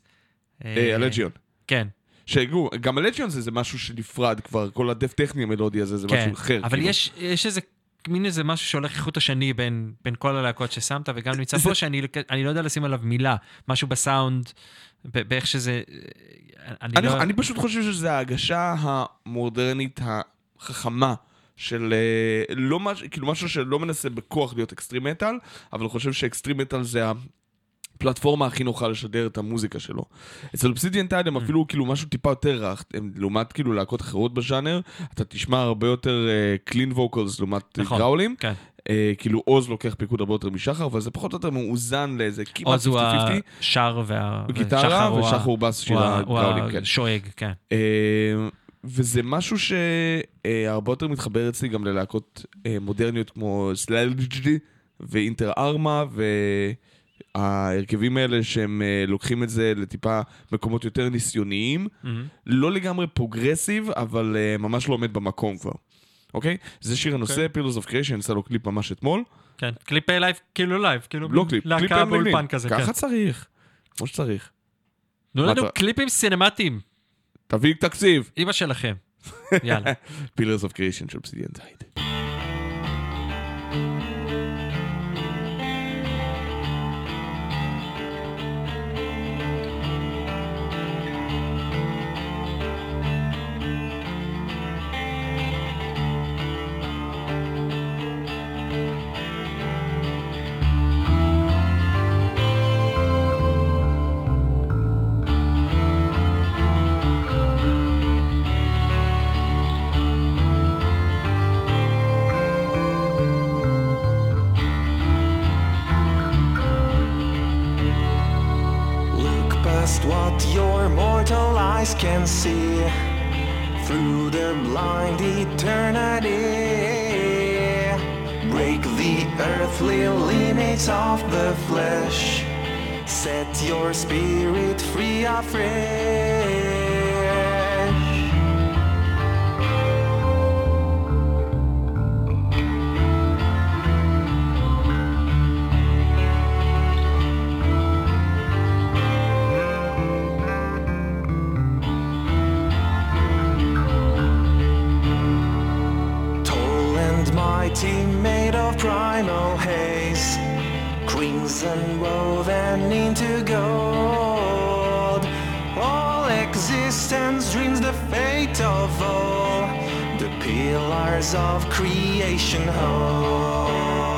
הלג'יון. כן, שגו, גם הלג'יון זה, משהו שנפרד כבר, כל הדף טכני המלודי הזה זה כן. משהו אחר. אבל כאילו. יש, איזה, מין איזה משהו שהולך כחוט השני בין, בין כל הלהקות ששמת, וגם נמצא פה שאני אני לא יודע לשים עליו מילה. משהו בסאונד, באיך שזה... אני, אני, לא... אני פשוט חושב שזה ההגשה המודרנית החכמה של אה, לא מש, כאילו משהו שלא מנסה בכוח להיות אקסטרים מטאל, אבל חושב שאקסטרים מטאל זה הפלטפורמה הכי נוחה לשדר את המוזיקה שלו. אצל אובסידיאן טייד Mm. הם אפילו כאילו משהו טיפה יותר רך, הם, לעומת כאילו להקות אחרות בז'אנר, אתה תשמע הרבה יותר clean vocals לעומת נכון, גראולים. כן. אה, כאילו עוז לוקח פיקוד הרבה יותר משחר, אבל זה פחות או יותר מאוזן לאיזה כמעט 50-50. עוז הוא השר וה... גיטרה ושחר הוא הוא בס של הוא הוא הגראולים, כן. השואג, כן. אה, וזה משהו שהרבה יותר מתחבר אצלי גם ללהקות אה, מודרניות כמו Slugdge ו Inter Arma וההרכבים האלה שהם אה, לוקחים את זה לטיפה מקומות יותר ניסיוניים, מהמם. לא לגמרי progressive, אבל אה, ממש לא עומד במקום כבר. אוקיי? זה שיר הנושא, אוקיי. Pillars of Creation, יצא לו קליפ ממש אתמול. כן, קליפ live, כאילו live, כאילו לא קליפ, להקה. באולפן כזה, כן. ככה צריך, כמו שצריך. תנו לנו קליפים סינמטיים, תביא תקציב. אימא שלכם. יאללה. Pillars of Creation של Tide. Existence dreams the fate of all, the pillars of creation hold.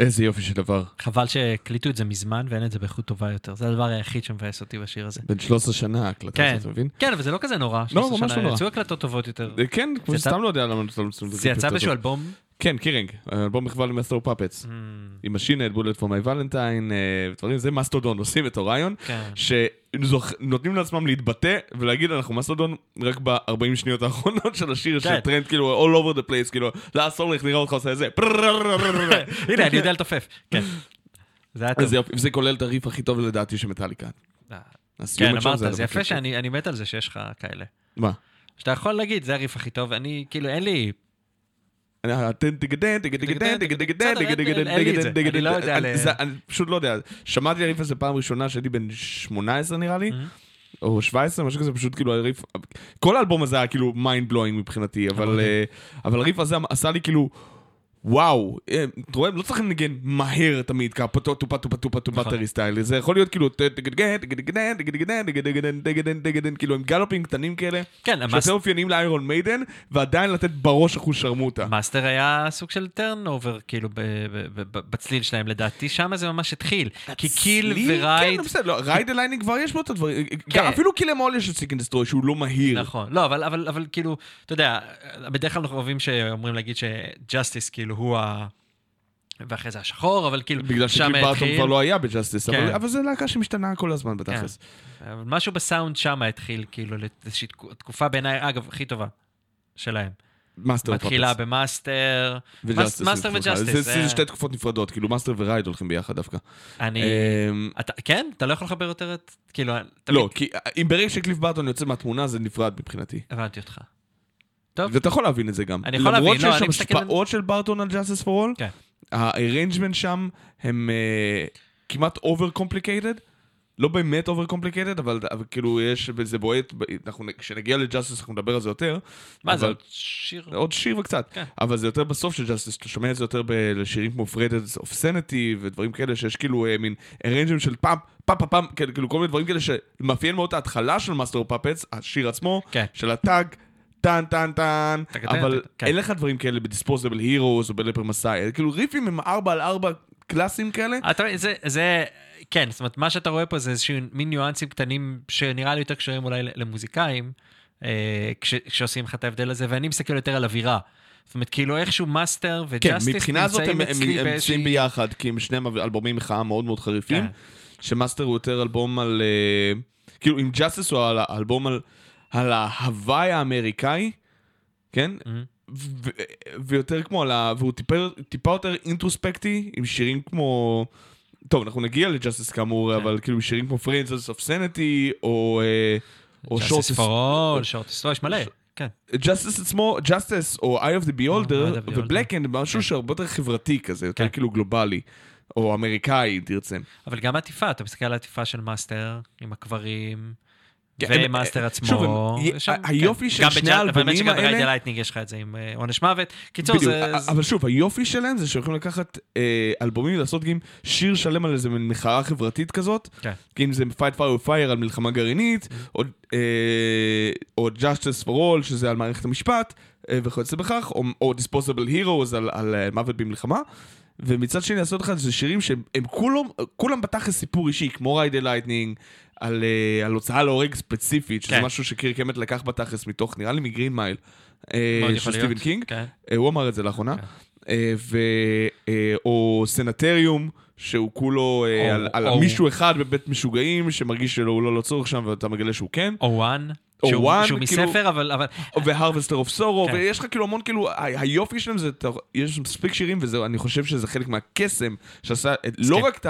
איזה יופי של דבר. חבל שהקליטו את זה מזמן ואין את זה באיכות טובה יותר. זה הדבר היחיד שמבאס אותי בשיר הזה. בן 13 שנה ההקלטה כן, הזאת, אתה מבין? כן, אבל זה לא כזה נורא. לא, 13 ממש לא נורא. יצאו הקלטות טובות יותר. אה, כן, כמו זה שסתם לא יודע למה לא זה יצא באיזשהו אלבום? כן, קירינג, אלבום מחווה ל Master of Puppets. עם Machine Head, Bullet for My Valentine, ודברים, זה מסטודון, עושים את Orion, כן. שנותנים לעצמם להתבטא ולהגיד אנחנו מסטודון רק ב-40 שניות האחרונות של השיר, כן. שברנט כאילו all over the place, כאילו, לא, אסור לך, נראה אותך עושה את זה. הנה, אני יודע לתופף. כן. זה היה טוב. אז יופי, וזה כולל את הריף הכי טוב לדעתי של מטאליקה. אה, כן, אמרת, זה זה יפה הכי שאני אני מת על זה שיש לך כאלה. מה? שאתה יכול להגיד, זה הריף הכי טוב, אני, כאילו, אין לי... אני- לא. יודע אני- פשוט לא יודע. שמעתי הריף הזה פעם ראשונה שהייתי בן 18 נראה לי, או 17, משהו כזה, פשוט כאילו הריף... כל האלבום הזה היה כאילו mind blowing מבחינתי, אה, אבל הריף הזה עשה לי כאילו... וואו, אה, אתה רואה, לא צריך לנגן מהר תמיד, ככה טופה טופה טופה טופה נכון. טרי סטייל, זה יכול להיות כאילו כאילו עם גלופים קטנים כאלה, כן, שיותר אופיינים לאיירון מיידן, ועדיין לתת בראש אחוז שרמוטה. מאסטר היה סוג של טרנאובר, כאילו, בצליל שלהם, לדעתי, שם זה ממש התחיל. כי קיל לי? ורייד... כן, בסדר, לא, רייד אליינינג כבר יש בו את הדברים. כן. אפילו קיל אמול יש את סיקן דסטרוי שהוא לא מהיר. נכון, לא, אבל, כאילו, אתה יודע, בדרך כלל אנחנו אוהבים שאומרים להגיד ש Justice, כאילו הוא ה... ואחרי זה השחור, אבל כאילו, בגלל שם שקליף ברטון התחיל. כבר לא היה ב Justice, כן. אבל- אבל זה להקה שמשתנה כל הזמן בתכלס. אבל משהו בסאונד שם התחיל, כאילו, לאיזושהי תקו- תקופה בעיניי, אגב, הכי טובה שלהם. Master מתחילה Puppets. ב Master, Master. ו Justice, זה- זה שתי תקופות נפרדות, כאילו Master ו Ride הולכים ביחד דווקא. אני... אמ, כן? אתה לא יכול לחבר יותר את... כאילו, לא? כי אם ברגע שקליף ברטון יוצא מהתמונה זה נפרד מבחינתי. הבנתי אותך. טוב, ואתה יכול להבין את זה גם. אני יכול להבין, למרות לא, שיש אני שם מסתכל על- השפעות של ברטון על Justice for All, כן. ה arrangement שם הם אה, כמעט over complicated. לא באמת over complicated, אבל אבל כאילו יש, זה בועט, אנחנו- כשנגיע ל Justice אנחנו נדבר על זה יותר. מה זה אבל- עוד שיר? עוד שיר וקצת, כן. אבל זה יותר בסוף של Justice, אתה שומע את זה יותר בשירים כמו Frayed Ends of Sanity ודברים כאלה שיש כאילו אה, מין arrangement של פעם, פעם, פעם, כאילו כאילו כל מיני דברים כאלה שמאפיין מאוד את ההתחלה של Master of Puppets, השיר עצמו, כן. של הטאג. טן טן טן, אבל כן. אין לך דברים כאלה ב Disposable Heroes או ב Leper Messiah, כאילו ריפים הם ארבע על ארבע קלאסיים כאלה, זה, זה, כן, זאת אומרת, מה שאתה רואה פה זה איזשהו מין ניואנסים קטנים שנראה לי יותר קשורים אולי למוזיקאים, אה, כש, כשעושים לך את ההבדל הזה, ואני מסתכל יותר על אווירה. זאת אומרת, כאילו איכשהו Master כן, ו Justice מבחינה זאת הם נמצאים. נמצאים ביחד, כי הם שניהם אלבומי מחאה מאוד מאוד חריפים. כן. ש Master הוא יותר אלבום על... אה, כאילו, עם Justice הוא על האלבום על, על ההוואי האמריקאי, כן? Mhm. ו- ויותר כמו על ה... והוא טיפה, טיפה יותר אינטרוספקטי, עם שירים כמו... טוב, אנחנו נגיע ל Justice כאמור, כן. אבל כאילו שירים כמו Frayed Ends of Sanity, או... אה, או פור אול, שורטס, לא, יש מלא, כן. Justice עצמו, Justice או Eye of the Beholder of the Beholder. ו Blackened, משהו כן. שהרבה יותר חברתי כזה, יותר כן. כאילו גלובלי, או אמריקאי, אם תרצה. אבל גם העטיפה, אתה מסתכל על העטיפה של Master, עם הקברים, ומאסטר הם- עצמו. שוב, שם- היופי כן. של גם שני האלבומים האלה- ב Ride the Lightning יש לך את זה עם אה, עונש מוות. קיצור, זה... אבל שוב, היופי שלהם זה שיכולים לקחת אה, אלבומים ולעשות גם שיר שלם על איזה מחאה חברתית כזאת, כן. אם זה Fire with Fire על מלחמה גרעינית, או, אה, או Justice for All, שזה על מערכת המשפט, וכיוצא בכך, או, Disposable Heroes על, מוות במלחמה. ומצד שני לעשות לך את זה שירים שהם הם כולם, כולם בתכלס סיפור אישי, כמו Ride the Lightning, על, אה, על הוצאה להורג ספציפית, שזה כן. משהו שקירק האמט לקח בתכלס מתוך, נראה לי מגרין מייל, אה, של סטיבן. קינג. כן. אה, הוא אמר את זה לאחרונה. כן. ו... או Sanitarium, שהוא כולו או- על, על או- מישהו אחד בבית משוגעים, שמרגיש שהוא לא לצורך שם, ואתה מגלה שהוא כן. או One. או שהוא- One, שהוא כאילו- מספר, אבל... אבל- והרווסטר אוף סורו, כן. ויש לך כאילו המון כאילו, היופי שלהם זה, יש מספיק שירים, ואני חושב שזה חלק מהקסם, שעשה את, לא רק את,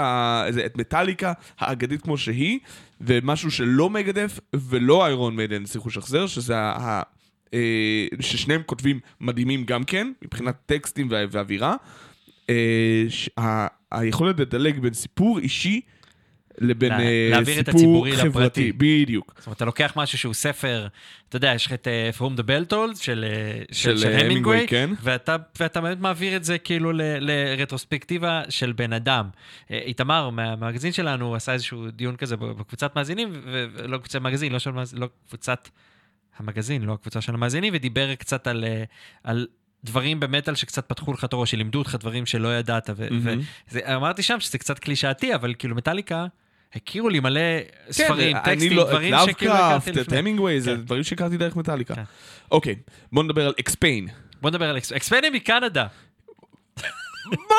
את מטאליקה האגדית כמו שהיא, ומשהו שלא מגדף ולא איירון מיידן הצליחו לשחזר, שזה ה... ה אה, ששניהם כותבים מדהימים גם כן, מבחינת טקסטים ואווירה. אה, היכולת לדלג בין סיפור אישי לבין אה, סיפור חברתי. בדיוק. זאת אומרת, אתה לוקח משהו שהוא ספר, אתה יודע, יש לך את אה, From the Bell Tolls של אה, של אה, המינגווי, המינגווי, כן. ואתה ואתה באמת מעביר את זה כאילו ל- לרטרוספקטיבה של בן אדם. אה, איתמר מהמגזין שלנו עשה איזשהו דיון כזה בקבוצת מאזינים, ולא קבוצת מגזין, לא של לא קבוצת המגזין, לא הקבוצה של המאזינים, ודיבר קצת על, אה, על דברים במטאל שקצת פתחו לך את הראש, שלימדו אותך דברים שלא ידעת. ו- מהמם. ואמרתי שם שזה קצת קלישאתי, אבל כאילו מטאליקה, הכירו לי מלא ספרים, כן, אני טקסטים, לא- דברים שכאילו הכרתי לאבקרפט, את לפני. המינגווי, זה כן. דברים שהכרתי דרך מטאליקה. כן. אוקיי, בוא נדבר על אקספיין. בוא נדבר על אקס- אקספניה מקנדה. מה?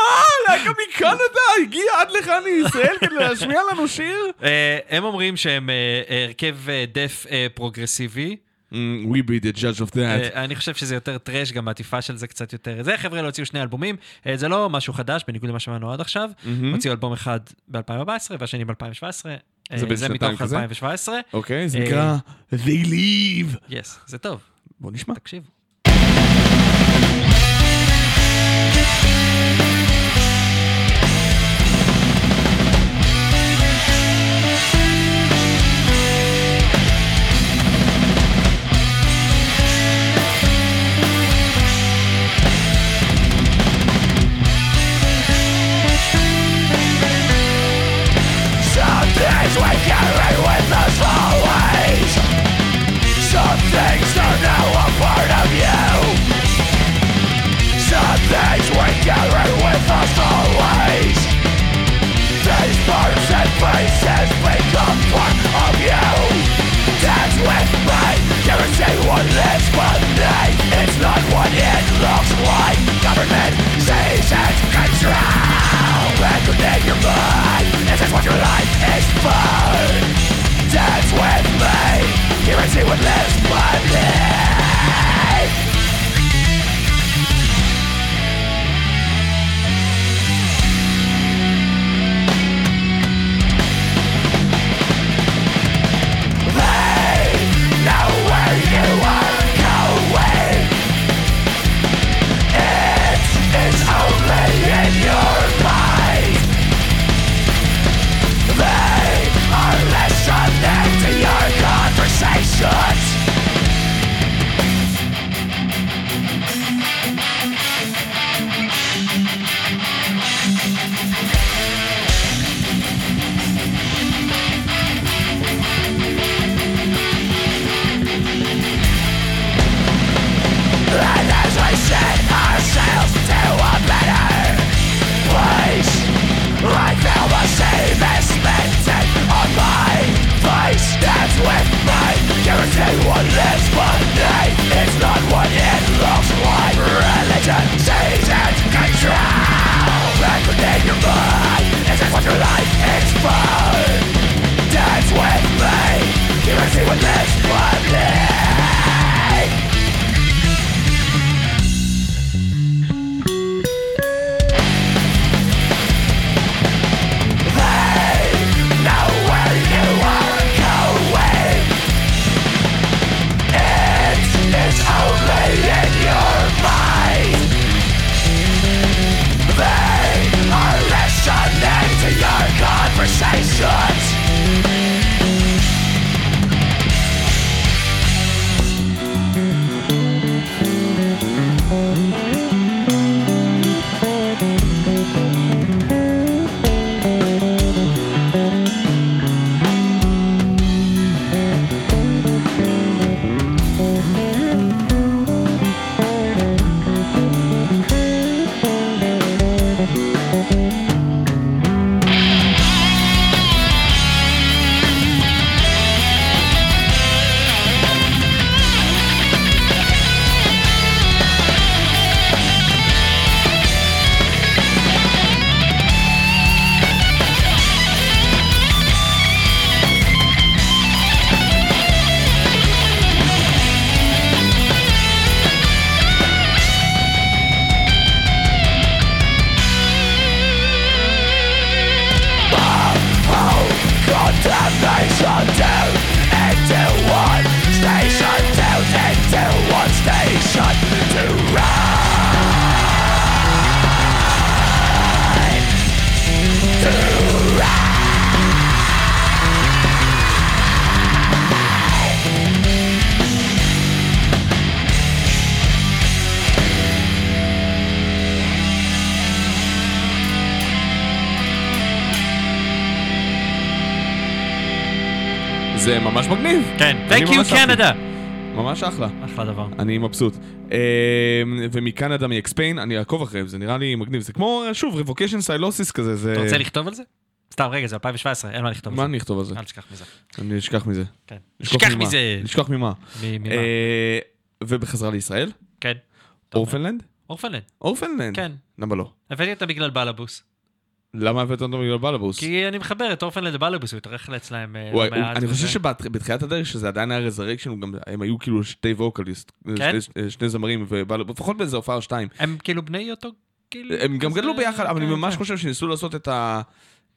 להקה מקנדה הגיעה עד לכאן לישראל כדי להשמיע לנו שיר? אה, הם אומרים שהם אה, הרכב אה, דת' פרוגרסיבי. Mm, We'll be the judge of that. אה, אני חושב שזה יותר טראש, גם העטיפה של זה קצת יותר... זה, חבר'ה, הוציאו שני אלבומים. אה, זה לא משהו חדש, בניגוד למה שמענו עד עכשיו. מהמם. הוציאו אלבום אחד ב-2014 והשני ב-2017. זה בין זה שנתיים מתוך כזה? 2017. אוקיי, זה אה, נקרא They Leave. יס, זה טוב, בוא נשמע. תקשיב. Faces become part of you. Dance with me, guarantee what lives beneath. It's not what it looks like. Government seasons control. Recognize your mind. This is what your life is for. Dance with me, what lives beneath. As ourselves to a better place, I feel the same as smitten on my face. Dance with me, guarantee what lives beneath. It's not what it looks like. Religion, seasons, control. Recognize your mind. Is what your life is for. Dance with me, guarantee what lives beneath. Conversations. זה ממש מגניב. כן, Thank you, Canada. ממש אחלה. אחלה דבר. אני מבסוט. אה, ומקנדה מאקספיין, אני אעקוב אחריהם, זה נראה לי מגניב. זה כמו, שוב, Revocation, Sylosis כזה, זה... אתה רוצה לכתוב על זה? סתם, רגע, זה 2017, אין מה לכתוב על מה זה. אני אכתוב על זה? אל תשכח מזה. אני אשכח מזה. כן. לשכוח שכח ממה? מזה. לשכוח ממה? אה, ובחזרה לישראל? כן. אורפנלנד? אורפנלנד. אורפנלנד? כן. למה לא? הבאתי אותה בגלל בלבוס. למה הבאת אותו בגלל בלבוס? כי אני מחבר את אורפנלנד לבלבוס, הוא התארח אצלהם אה, לא מעט אני חושב. שבתחילת הדרך שזה עדיין היה Resurrection, הם היו כאילו שתי ווקליסט, כן? שני- שני זמרים, ולפחות באיזה הופעה או שתיים. הם כאילו בני אותו. הם גם גדלו ביחד, אבל אני כן, ממש כן. חושב שניסו לעשות את ה...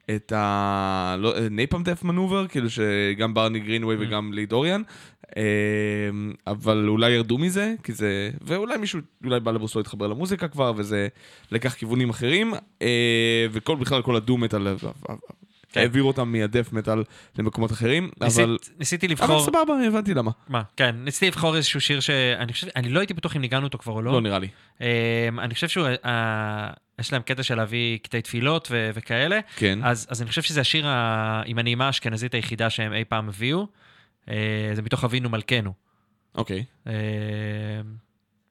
את ה... לא, Napalm Death מנובר, כאילו שגם ברני גרינווי Mm. וגם לי דוריאן, אה, אבל אולי ירדו מזה, כי זה... ואולי מישהו, אולי בלבוס לא התחבר למוזיקה כבר, וזה לקח כיוונים אחרים, אה, וכל, בכלל כל הדו מטאל, אה, כן. העביר אותם מהדף מטאל למקומות אחרים, ניסית- אבל... ניסיתי אבל לבחור, סבבה, הבנתי למה. מה, כן, ניסיתי לבחור איזשהו שיר שאני חושב, אני לא הייתי בטוח אם ניגענו אותו כבר או לא. לא נראה לי. אמ, אני חושב שהוא, יש להם קטע של להביא קטעי תפילות ו- וכאלה, כן. אז, אז אני חושב שזה השיר ה- עם הנעימה האשכנזית היחידה שהם אי פעם הביאו. אה, זה מתוך אבינו מלכנו. אוקיי. אה,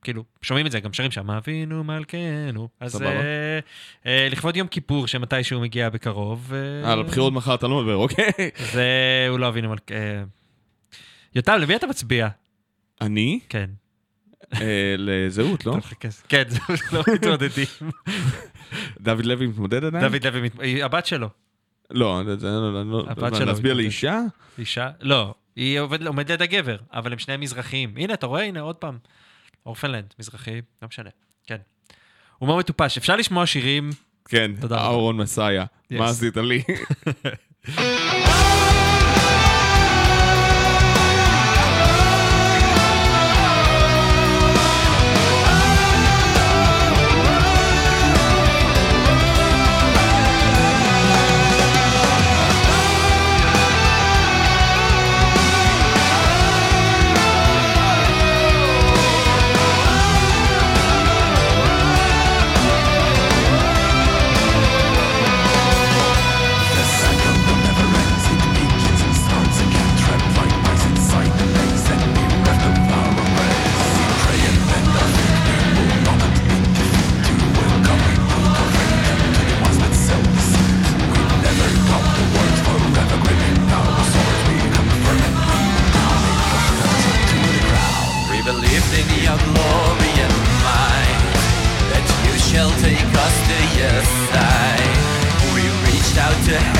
כאילו, שומעים את זה, גם שרים שם, אבינו מלכנו. אז. אה, אה, לכבוד יום כיפור, שמתישהו מגיע בקרוב. אה, אה, לבחירות מחר אתה לא מדבר, אוקיי. זה, הוא לא אבינו מלכנו. יותם, למי אתה מצביע? אני? כן. לזהות, לא? כן, זה לא מתמודדים. דוד לוי מתמודד עדיין? דוד לוי, מת- היא הבת שלו. לא, זה- זה- לא, לא, הבת לא, שלו להצביע. לאישה? אישה? לא, היא עומדת ליד הגבר, אבל הם שניהם מזרחיים. הנה, אתה רואה? הנה, עוד פעם. אורפנלנד, מזרחי, לא משנה. כן. הוא מאוד מטופש. אפשר לשמוע שירים... כן. אהרון מסאיה. מה עשית לי? to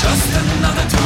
Just another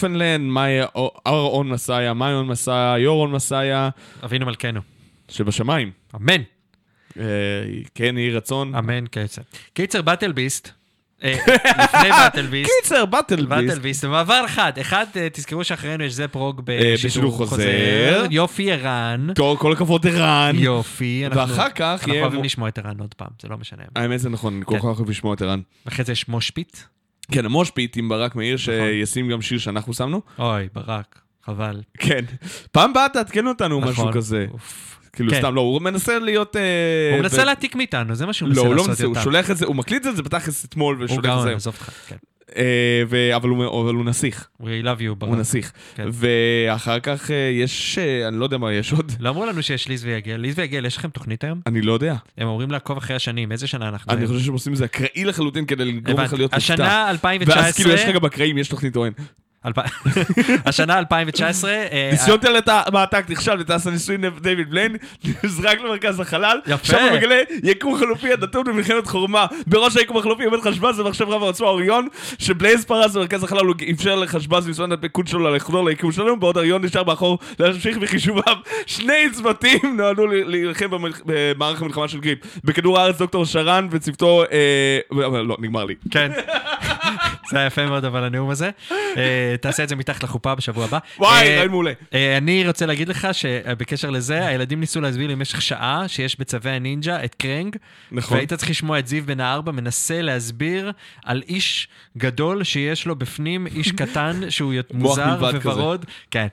אורפנלנד, מאיה, אור מסאיה, מאיון מסאיה, יורון מסאיה, אבינו מלכנו. שבשמיים. אמן. אה, כן, יהי רצון. אמן קיצר. קיצר, באטל ביסט. אה, לפני באטל ביסט. קיצר, באטל באטל ביסט. ביסט, במעבר אחד. אחד, אה, תזכרו שאחרינו יש זה פרוג בשידור חוזר. יופי, ערן. כל הכבוד ערן. יופי. ואחר כך אנחנו. אוהבים מו- לשמוע את ערן עוד פעם, זה לא משנה. האמת זה נכון, אני כל כן. כך אוהב לשמוע את ערן. אחרי זה יש mosh pit. כן, ה mosh pit עם ברק מאיר, נכון. שישים גם שיר שאנחנו שמנו. אוי, ברק, חבל. כן. פעם באה תעדכן אותנו משהו נכון. כזה. אוף. כאילו כן. סתם, לא, הוא מנסה להיות... אה, הוא מנסה ב- להעתיק מאיתנו, זה מה שהוא לא, מנסה הוא לא לעשות מנסה, הוא יותר. שולח את זה, הוא מקליט את זה בתכלס אתמול הוא ושולח את גאון, זה. עזוב אותך, כן. אה, ו- אבל הוא אבל הוא נסיך, We love you, הוא ברק. נסיך. כן. ואחר כך אה, יש, אה, אני לא יודע מה יש עוד, לא אמרו לנו שיש ליז ויגל. ליז ויגל, יש לכם תוכנית היום? אני לא יודע. הם אומרים לעקוב אחרי השנים, איזה שנה אנחנו אני היום? חושב שהם עושים את זה אקראי לחלוטין כדי לגרום לך. להיות מופתע. השנה 2019... ואז כאילו יש לך גם אקראי, יש תוכנית או אין. השנה 2019... אה, ניסיון תלת המעתק נכשל וטס הניסוי דיוויד בליין, נזרק למרכז החלל. שם הוא מגלה יקום חלופי הנתון במלחמת חורמה. בראש היקום החלופי עומד חשבז ומחשב רב העוצמה אוריון, שבלייז פרס במרכז החלל הוא אפשר לחשבז לנסוע את הפיקוד שלו לחזור ליקום שלנו, בעוד אוריון נשאר מאחור להמשיך בחישוביו. שני צוותים נועדו להילחם במערך המלחמה של גריפ. בכדור הארץ דוקטור שרן וצוותו, אה, לא, נגמר לי. כן. זה היה יפה מאוד, אבל הנאום הזה. אה, תעשה את זה מתחת לחופה בשבוע הבא. וואי, אה, רעיון מעולה. אה, אני רוצה להגיד לך שבקשר לזה, הילדים ניסו להסביר לי במשך שעה שיש בצבי הנינג'ה את קרנג, נכון. והיית צריך לשמוע את זיו בן הארבע מנסה להסביר על איש גדול שיש לו בפנים איש קטן שהוא מוזר. וורוד. כן.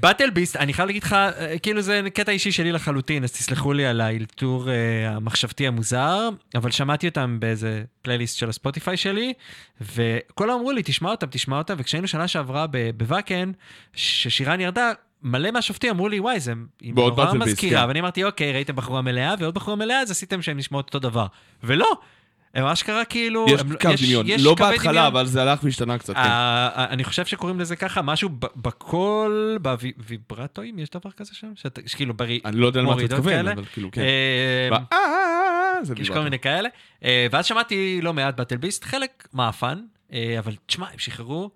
באטל ביסט, אני חייב להגיד לך, אה, כאילו זה קטע אישי שלי לחלוטין, אז תסלחו לי על האלתור אה, המחשבתי המוזר, אבל שמעתי אותם באיזה פלייליסט של הספוטיפיי שלי, וכולם אמרו לי, תשמע אותם, תשמע אותם, וכשהיינו שנה שעברה בוואקן, ששירן ירדה, מלא מהשופטים אמרו לי, וואי, זה נורא מזכירה, כן. ואני אמרתי, אוקיי, ראיתם בחורה מלאה ועוד בחורה מלאה, אז עשיתם שהן נשמעות אותו דבר. ולא, הם אשכרה כאילו... יש הם- קו דמיון. יש לא בהתחלה, דמיון. אבל זה הלך והשתנה קצת. כן. אה, אה, אני חושב שקוראים לזה ככה, משהו בקול, בוויברטואים, יש דבר כזה שם? שאתה- שכאילו ברי... אני לא יודע למה אתה מתכוון. אבל כאילו, כן. ב- אה, יש. כל מיני כאלה. אה, ואז שמעתי לא מעט באטל ביסט, חלק מעפן, אה, אבל תשמע, הם שחררו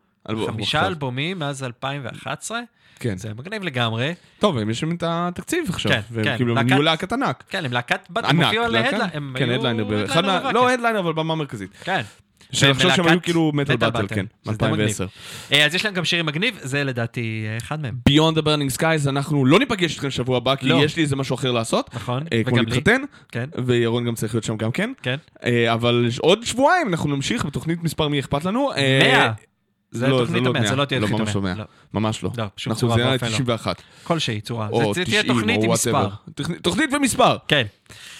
חמישה. אלבומים מאז 2011, כן. זה מגניב לגמרי. טוב, הם יש להם את התקציב עכשיו. כן, והם כן, כאילו הם להקת- נהיו להקת ענק. כן, הם להקת בת, הם. הופיעו על הם כן, הדליינר. הדליינר. לא הדליינר, אבל במה מרכזית. כן. שאני חושב שהם היו כאילו מטל באטל, כן, שזה די מגניב. מ-2010. אה, אז יש להם גם שירים מגניב, זה לדעתי אה, אחד מהם. Beyond the Burning Skies, אנחנו לא ניפגש איתכם שבוע הבא, כי לא. יש לי איזה משהו אחר לעשות. נכון, אה, כמו וגם לי. להתחתן, כן, וירון גם צריך להיות שם גם כן. כן. אבל עוד שבועיים אנחנו נמשיך בתוכנית מספר מי אכפת לנו. אה, 100. זה לא, תוכנית לא המאה, 100. זה לא תהיה לא, תוכנית ממש לא המאה. 100. לא. ממש לא. לא, בשום אנחנו זה היה ואופן לא. 91. כלשהי צורה. זה תהיה 90, תוכנית עם. מספר. תוכנית- ומספר. כן.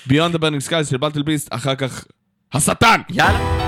Beyond the Burning Skies של באטל ביסט, אחר כך השטן! יאללה.